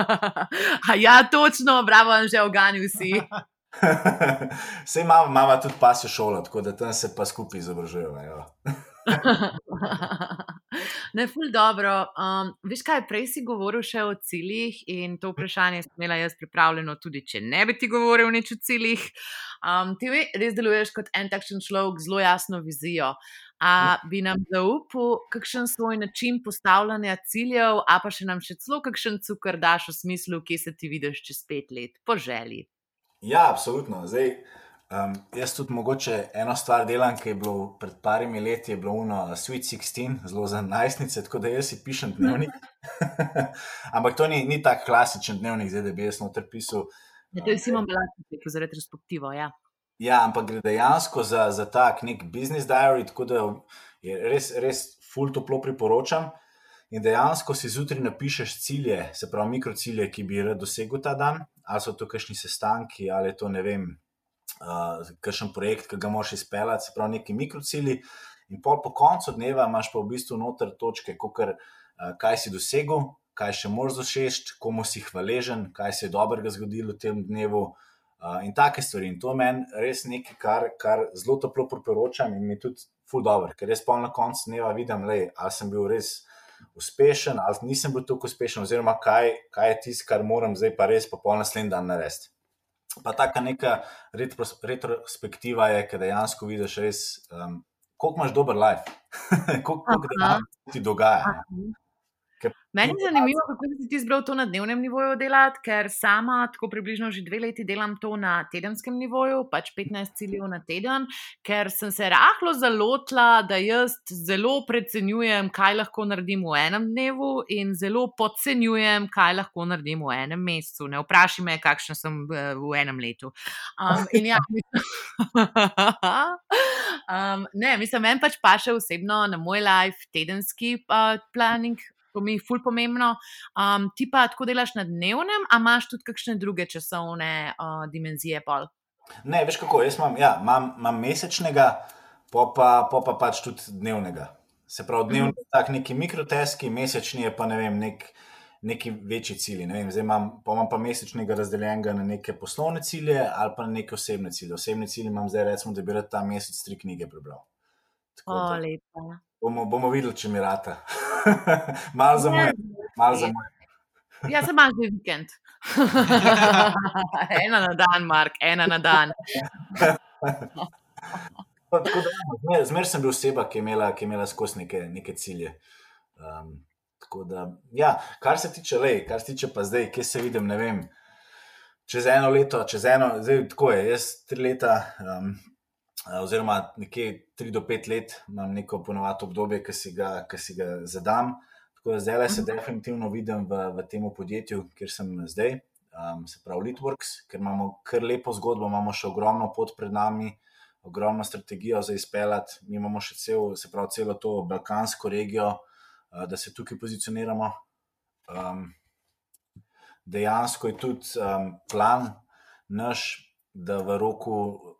ja, točno, bravo, že oganil si. Sej imamo, imamo tudi pasjo šolo, tako da tam se pa skupaj izobražujemo. ne, ful dobro. Um, veš kaj, prej si govoril še o ciljih in to vprašanje sem imela jaz pripravljeno, tudi če ne bi ti govoril nič o ciljih. Um, ti res deluješ kot en takšen človek z zelo jasno vizijo. A bi nam zaupal, kakšen svoj način postavljanja ciljev, a pa še nam še celo kakšen cukor daš v smislu, kje se ti vidiš čez pet let, po želji. Ja, absolutno. Zdaj, um, jaz tudi mogoče eno stvar delam, ki je bilo pred parimi leti, je bilo uno Sweet 16, zelo za najstnice, tako da jaz si pišem dnevnik. Ampak to ni, ni tako klasičen dnevnik, zdaj da bi jaz noter pisal Ja, to je Simon Belačič, za retrospektivo. Ja. Ja, ampak gre dejansko za, za tak nek business diary, tako da je res, res full toplo priporočam. In dejansko si zjutraj napišeš cilje, se pravi mikrocilje, ki bi rad dosegel ta dan, ali so to kakšni sestanki, ali je to ne vem, uh, kakšen projekt, ki ga moš izpeljati, se pravi neki mikrocilji. In pol po koncu dneva imaš pa v bistvu noter točke, kukar, uh, kaj si dosegel, kaj še moraš zašešt, komu si hvaležen, kaj se je dobrega zgodilo v tem dnevu. Uh, in take stvari. In to meni res nekaj, kar, kar zelo toplo priporočam in mi tudi ful dobro, ker res pol na koncu dneva vidim, le, ali sem bil res uspešen, ali nisem bil tako uspešen, oziroma kaj, kaj je tisto, kar moram zdaj pa res popoln naslednji dan narediti. Pa taka neka retrospektiva je, ki dejansko vidiš res, um, koliko imaš dober life, koliko, koliko ti dogaja. Aha. Meni je zanimivo, kako si ti izbral to na dnevnem nivoju delati, ker sama tako približno že dve leti delam to na tedenskem nivoju, pač 15 ciljev na teden, ker sem se rahlo zalotila, da jaz zelo precenjujem, kaj lahko naredim v enem dnevu in zelo podcenjujem, kaj lahko naredim v enem mesecu. Ne vprašaj me, kakšen sem v enem letu. Um, ja, um, ne, mislim, meni pač pa še osebno na moj life tedenski uh, planning to mi je ful pomembno. Um, ti pa tako delaš na dnevnem, a imaš tudi kakšne druge časovne uh, dimenzije? Pol? Ne, veš kako, jaz imam, ja, imam, imam mesečnega, pa pa, pa pa pač tudi dnevnega. Se pravi, dnevni je mm. tak neki mikroteski, mesečni je pa ne vem, nek, neki večji cilji. Ne vem, zdaj imam pa, imam pa mesečnega razdeljenega na neke poslovne cilje ali pa na neke osebne cilje. Osebne cilje imam zdaj, recimo, da bi rad ta mesec tri knjige prebral. Tako, o, lepo. Bomo, bomo videli, če mi rata. malo za moj. Mal za moj. Jaz sem malo za vikend. ena na dan, Mark, ena na dan. Zmer sem bil oseba, ki je imela, ki je imela skozi neke, neke cilje. Um, da, ja, kar se tiče le, kar se tiče pa zdaj, kje se vidim, ne vem. Čez eno leto, čez eno, zdaj tako je, jaz tri leta um, oziroma nekje 3 do 5 let imam neko ponovado obdobje, ki si, si ga zadam. Tako da zdaj se mhm. definitivno vidim v, v tem podjetju, kjer sem zdaj, um, se pravi Litworks, ker imamo kar lepo zgodbo, imamo še ogromno pot pred nami, ogromno strategijo za izpeljati. Mi imamo še cel, se pravi, celo to balkansko regijo, uh, da se tukaj pozicioniramo. Um, dejansko je tudi um, plan naš da v roku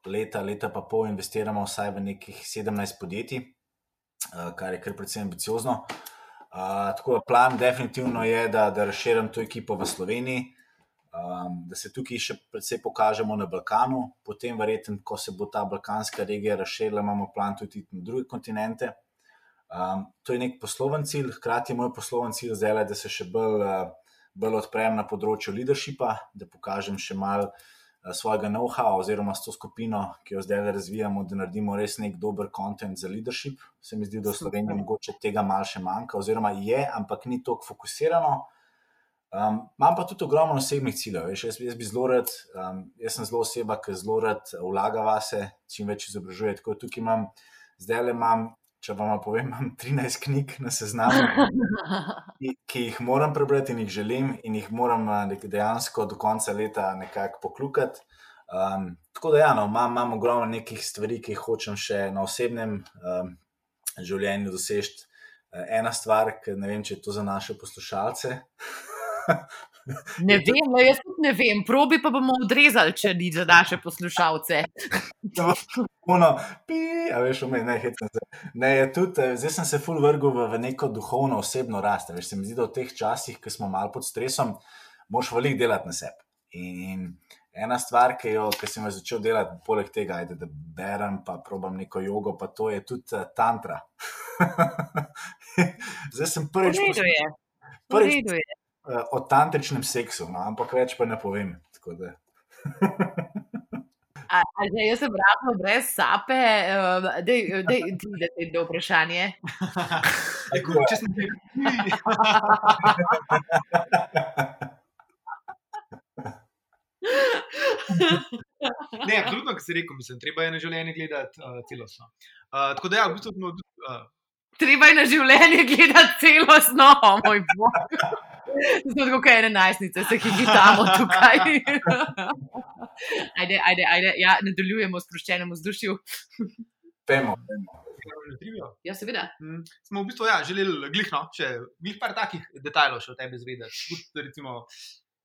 leta, leta pa pol investiramo vsaj v nekih 17 podjetij, eh, kar je kar precej ambiciozno. Uh, tako da plan definitivno je, da, da razširim to ekipo v Sloveniji, um, da se tukaj še precej pokažemo na Balkanu, potem verjetno, ko se bo ta balkanska regija razširila, imamo plan tudi na druge kontinente. Um, to je nek posloven cilj, hkrati je moj posloven cilj zdaj, da se še bolj, uh, bolj odprem na področju leadershipa, da pokažem še malo. Eh, svojega know-how, oziroma s to skupino, ki jo zdaj razvijamo, da naredimo res nek dober kontent za leadership. Se mi zdi, da v Sloveniji mogoče tega malo še manjka, oziroma je, ampak ni tako fokusirano. Um, imam pa tudi ogromno osebnih ciljev. Veš, jaz, jaz, rad, um, jaz sem zelo oseba, ki zelo rad vlaga vase, čim več izobražuje. Tako tukaj imam, zdaj le imam če vam povem, imam 13 knjig na seznamu, ki, ki jih moram prebrati in jih želim, in jih moram eh, dejansko do konca leta nekako poklukati. Um, tako da, ja, no, imam, imam ogromno nekih stvari, ki jih hočem še na osebnem um, življenju doseči. Uh, ena stvar, ki ne vem, če je to za naše poslušalce. Ne vem, no jaz tudi ne vem, probi pa bomo odrezali, če ni za naše poslušalce. Puno, pi, a veš, umej, ne, se. ne, tudi, eh, zdaj sem se full vrgel v, v neko duhovno osebno rast. Veš, se mi zdi, da v teh časih, ki smo malo pod stresom, moš veliko delati na sebi. In ena stvar, ki, jo, ki sem jo začel delati, poleg tega, ajde, da berem, pa probam neko jogo, pa to je tudi uh, tantra. zdaj sem prvič. Prvič, uh, o tantričnem seksu, no, ampak več pa ne povem. A, a že jaz sem rahlo brez sape, da je to vprašanje. Tako, če sem ti. Ne, absolutno, kot si rekel, mislim, treba je na življenje gledati uh, celostno. Uh, tako da, ja, v bistvu, uh, treba je na življenje gledati celostno, moj bog. Zato tako kaj ene najstnice, se hihitamo tukaj. ajde, ajde, ajde. Ja, nadaljujemo s sproščenem vzdušju. Pejmo. Ja, seveda. Mm, Smo v bistvu ja, želeli glihno, še glih par takih detajlov še o tebi izvedeti. Tudi, recimo,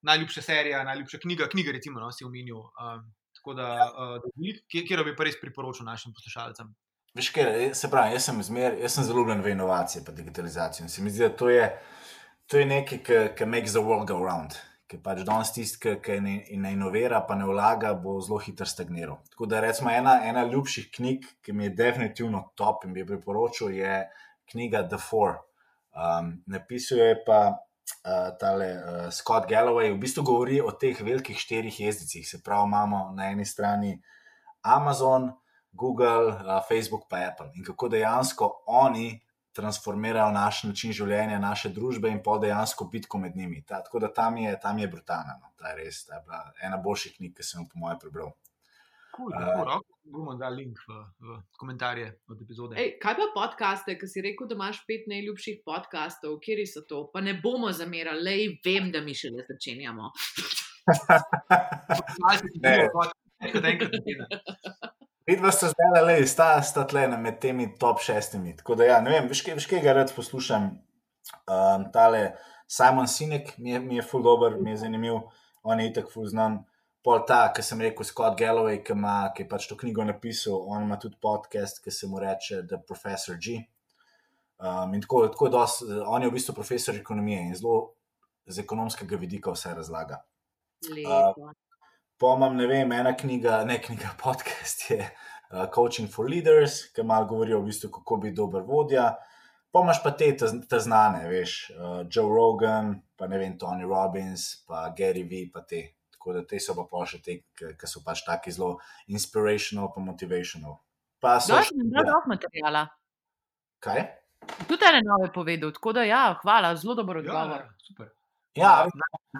najljubša serija, najljubša knjiga, knjiga, recimo, no, si omenil. Um, tako da, uh, kjer bi pa res priporočil našim poslušalcem. Veš, kaj, se pravi, jaz sem, zmer, jaz sem zelo ljubljen v inovacije in digitalizacijo. In se mi zdi, da to je, to je nekaj, kar makes the world go round. Ker pač danes tisti, ki- ne, inovira, pa ne vlaga, bo zelo hitro stagniral. Tako da, recimo, ena, ena ljubših knjig, ki mi je definitivno top in bi jo priporočil, je knjiga The Four. Um, napisal je pa uh, tale uh, Scott Galloway, v bistvu govori o teh velikih štirih jezdicih. Se pravi, imamo na eni strani Amazon, Google, uh, Facebook, pa Apple. In kako dejansko oni transformirajo naš način življenja, naše družbe in pa dejansko bitko med njimi. Ta, tako da tam je, tam je brutalno. No. Ta je res ta je bila ena boljših knjig, ki sem jo po mojem prebral. Cool, no. Bomo dali link v, v komentarje od epizode. Ej, kaj pa podcaste, ki si rekel, da imaš pet najljubših podkastov, kje so to? Pa ne bomo zamerali, le vem, da mi še ne začenjamo. Malce ti Ne. bilo, več kot enkrat. Vidva sta zdaj le, sta, sta tle med temi top šestimi. Tako da, ja, ne vem, veš, kaj- veš, kaj ga rad poslušam. Um, tale Simon Sinek mi je, mi je full dober, mi je zanimiv, on je itak full znan. Pol ta, ki sem rekel, Scott Galloway, ki, ima, ki je pač to knjigo napisal, on ima tudi podcast, ki se mu reče The Professor G. Um, in tako, tako dos, on je v bistvu profesor ekonomije in zelo z ekonomskega vidika vse razlaga. Lepo. Pa imam, ne vem, ena knjiga, ne knjiga, podcast je uh, Coaching for Leaders, ki malo govori o bistvu, kako biti dober vodja. Pa imaš pa te, te, te znane, veš, uh, Joe Rogan, pa ne vem, Tony Robbins, pa Gary Vee, pa te. Tako da te so pa pa še te, ki so pač taki zelo inspirational, pa motivational. Pa so še, mi je bilo dosti materiala. kaj? Tudi ene nove povedal, tako da ja, hvala, zelo dober Ja, odgovor. ja, super. Ja,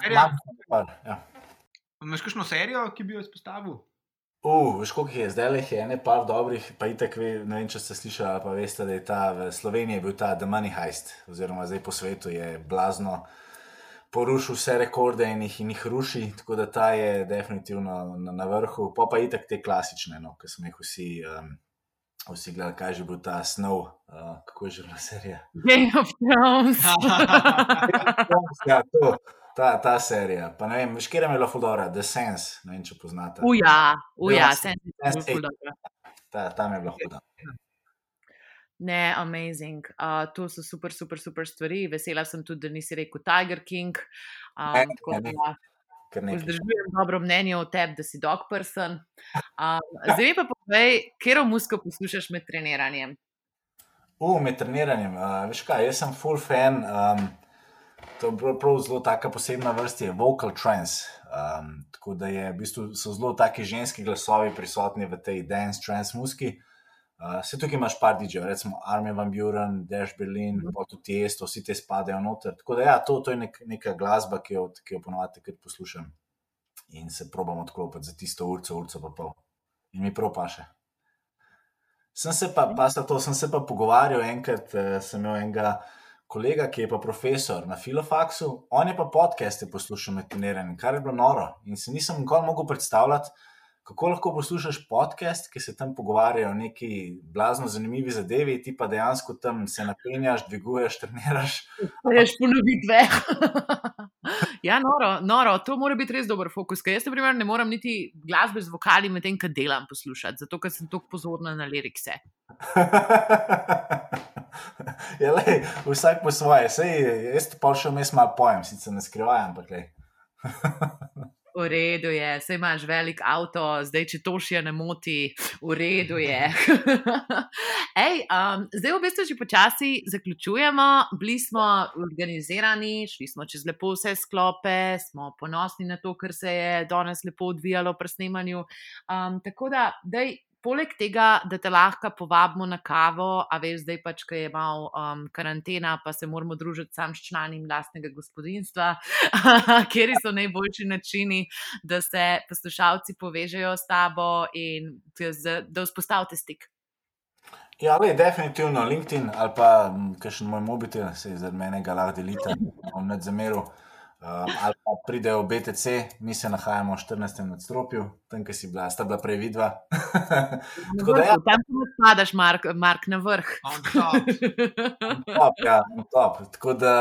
Serija, imam, ja. Imaš kakšno serijo, ki bi jo izpostavil? Uh, veš, koliko je zdaj, le je ene par dobrih, pa itek, ve, ne vem, če ste slišali, ali pa veste, da je ta v Sloveniji bil ta The Money Heist, oziroma zdaj po svetu je blazno porušil vse rekorde in jih, in jih ruši, tako da ta je definitivno na, na vrhu. Pa pa itek te klasične, no, ki smo jih vsi, um, vsi gledali, kaj je že bil ta snov, uh, kako je že bila serija. Game of Thrones. Ja, to, ta, ta serija. Pa ne vem, škera mi je bila fudora, The Sense, ne vem, če poznate. Uja, uja, Ja, se Sense je eight. dobro. Ta, tam je bila huda. Ne, amazing. Uh, to so super, super, super stvari. Vesela sem tudi, da nisi rekel Tiger King. Um, Ne, tako ne, ne. vzdržujem dobro mnenje o tebi, da si dog person. Um, zdaj pa povej, kero musko poslušaš med treniranjem. U, med treniranjem, uh, veš kaj, jaz sem full fan. Um, to je prav, prav zelo taka posebna vrsta, je vocal trance. Um, tako da je, v bistvu, so zelo taki ženski glasovi prisotni v tej dance trance muski. Uh, se tukaj imaš par DJ-jev, recimo Armin van Buren, Dash Berlin, pa tudi Tiesto, vsi te spadajo noter. Tako da ja, to, to je nek, neka glasba, ki jo, ki jo ponovadi takrat poslušam in se probam odklopiti za tisto urco, urco pa pol. In mi prav paše. Sem se pa, pa to, sem se pa pogovarjal enkrat, eh, sem imel enega kolega, ki je pa profesor na filofaksu, on je pa podcaste poslušal med treniranjem, kar je bilo noro. In se nisem nikoli mogel predstavljati, kako lahko poslušaš podcast, ki se tam pogovarjajo o neki blazno zanimivi zadevi, ti pa dejansko tam se napenjaš, dviguješ, treniraš. Reš ponovitve. ja, noro, noro, to mora biti res dober fokus. Ker jaz, na primer, ne morem niti glasbe z vokali medtem, ko delam poslušati, zato ker sem tako pozorna na lirikse. ja, lej, vsak po svoje, sej jaz pa še vmes malo pojem, sicer ne skrivaj, ampak lej. V redu je, sej imaš velik avto, zdaj če to še ne moti, v redu je. Ej, um, zdaj v bistvu že počasi zaključujemo, bili smo organizirani, šli smo čez lepo vse sklope, smo ponosni na to, kar se je danes lepo odvijalo pri snemanju. Um, tako da, dej, Poleg tega, da te lahko povabimo na kavo, a veš, zdaj pač, ko je malo um, karantena, pa se moramo družiti sam s člani lastnega gospodinstva, kjer so najboljši načini, da se poslušalci povežejo s tabo in da vzpostavite stik. Ja, le, definitivno LinkedIn ali pa kakšen moj mobitel, se je zaradi mene ga lahko delite, bom ne zameril. Um, ali pa pridejo v BTC, mi se nahajamo v 14. nadstropju, tam, ki si bila, sta bila prej vidva. Tako da, ja. Tam ti spadaš, Mark, Mark, na vrh. top, ja, top. Tako da,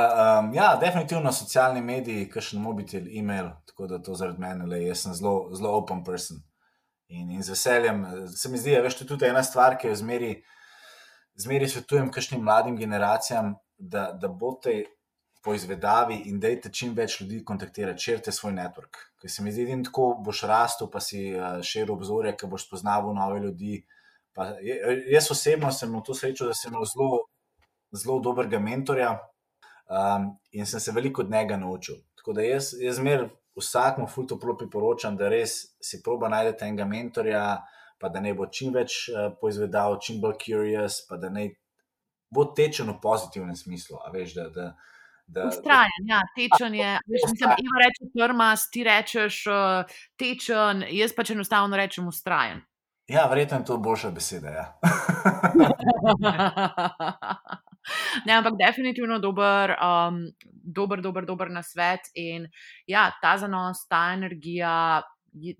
um, ja, definitivno socialni mediji, kakšen mobitel, e-mail, tako da to zaradi mene, le, jaz sem zelo, zelo open person. In, in z veseljem, se mi zdi, da je tudi ena stvar, ki jo zmeri zmeraj svetujem kakšnim mladim generacijam, da, da boste poizvedavi in dejte čim več ljudi kontaktirati, širite svoj network. Ker se mi zdi, da tako boš rastel, pa si uh, širil obzorje, ker boš spoznaval nove ljudi. Pa, jaz osebno sem imel to srečo, da sem imel zelo, zelo dobrega mentorja um, in sem se veliko od njega naučil. Tako da jaz, jaz zmer vsakmu fulto priporočam, da res si proba najti enega mentorja, pa da ne bo čim več uh, poizvedal, čim bolj curious, pa da ne bo tečen v pozitivnem smislu. Veš, da, da, da, ustrajen, ja, tečen je. Veš, mislim, ima reči trmas, ti rečeš uh, tečen, jaz pač enostavno rečem ustrajen. Ja, verjetno je to boljša beseda. Ja. Ne, ampak definitivno dober, um, dober, dober, dober na svet. In ja, ta zanos, ta energija,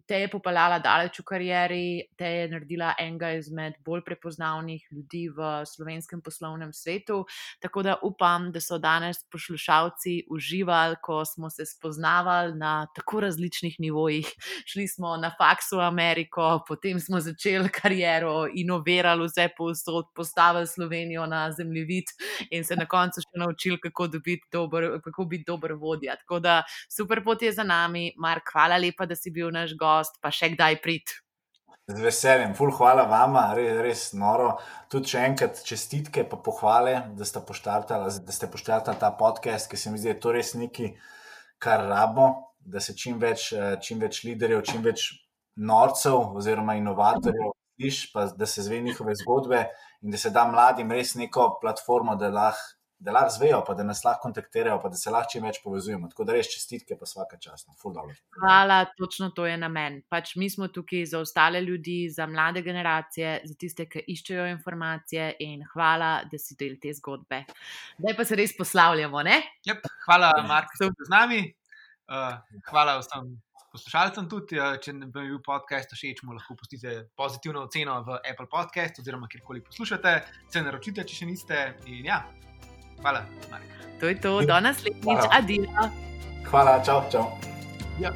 te je popeljala daleč v karieri, te je naredila enega izmed bolj prepoznavnih ljudi v slovenskem poslovnem svetu. Tako da upam, da so danes poslušalci uživali, ko smo se spoznavali na tako različnih nivojih. Šli smo na faks v Ameriko, potem smo začeli kariero, inovirali vse povsod, postavili Slovenijo na zemljevid in se na koncu še naučili, kako, dober, kako biti dober vodja. Tako da super pot je za nami, Mark, hvala lepa, da si bil na naš gost, pa še kdaj prid. Z veseljem, ful, hvala vama, res, res noro. Tudi še enkrat čestitke, pa pohvale, da ste poštartali ta podcast, ki se mi zdi, da je to res nekaj, kar rabimo, da se čim več, čim več liderjev, čim več norcev oziroma inovatorjev sliši, pa da se zve njihove zgodbe in da se da mladim res neko platformo, da lahko da lahko zvejo, pa da nas lahko kontaktirajo, pa da se lahko čim več povezujemo. Tako da res čestitke, pa vsaka čas. Hvala, točno to je namen. Pač mi smo tukaj za ostale ljudi, za mlade generacije, za tiste, ki iščejo informacije in hvala, da si del te zgodbe. Zdaj pa se res poslavljamo. Yep, hvala, Mark, da ste z nami. Uh, hvala vsem. Poslušalcem tudi, uh, če ne bi bil podcast všeč, mu lahko pustite pozitivno oceno v Apple Podcast oziroma kjerkoli poslušate, se naročite, če še niste. In ja, Hvala, Mark. To je to, do naslednjič, adijo. Hvala, čau, čau. Ja.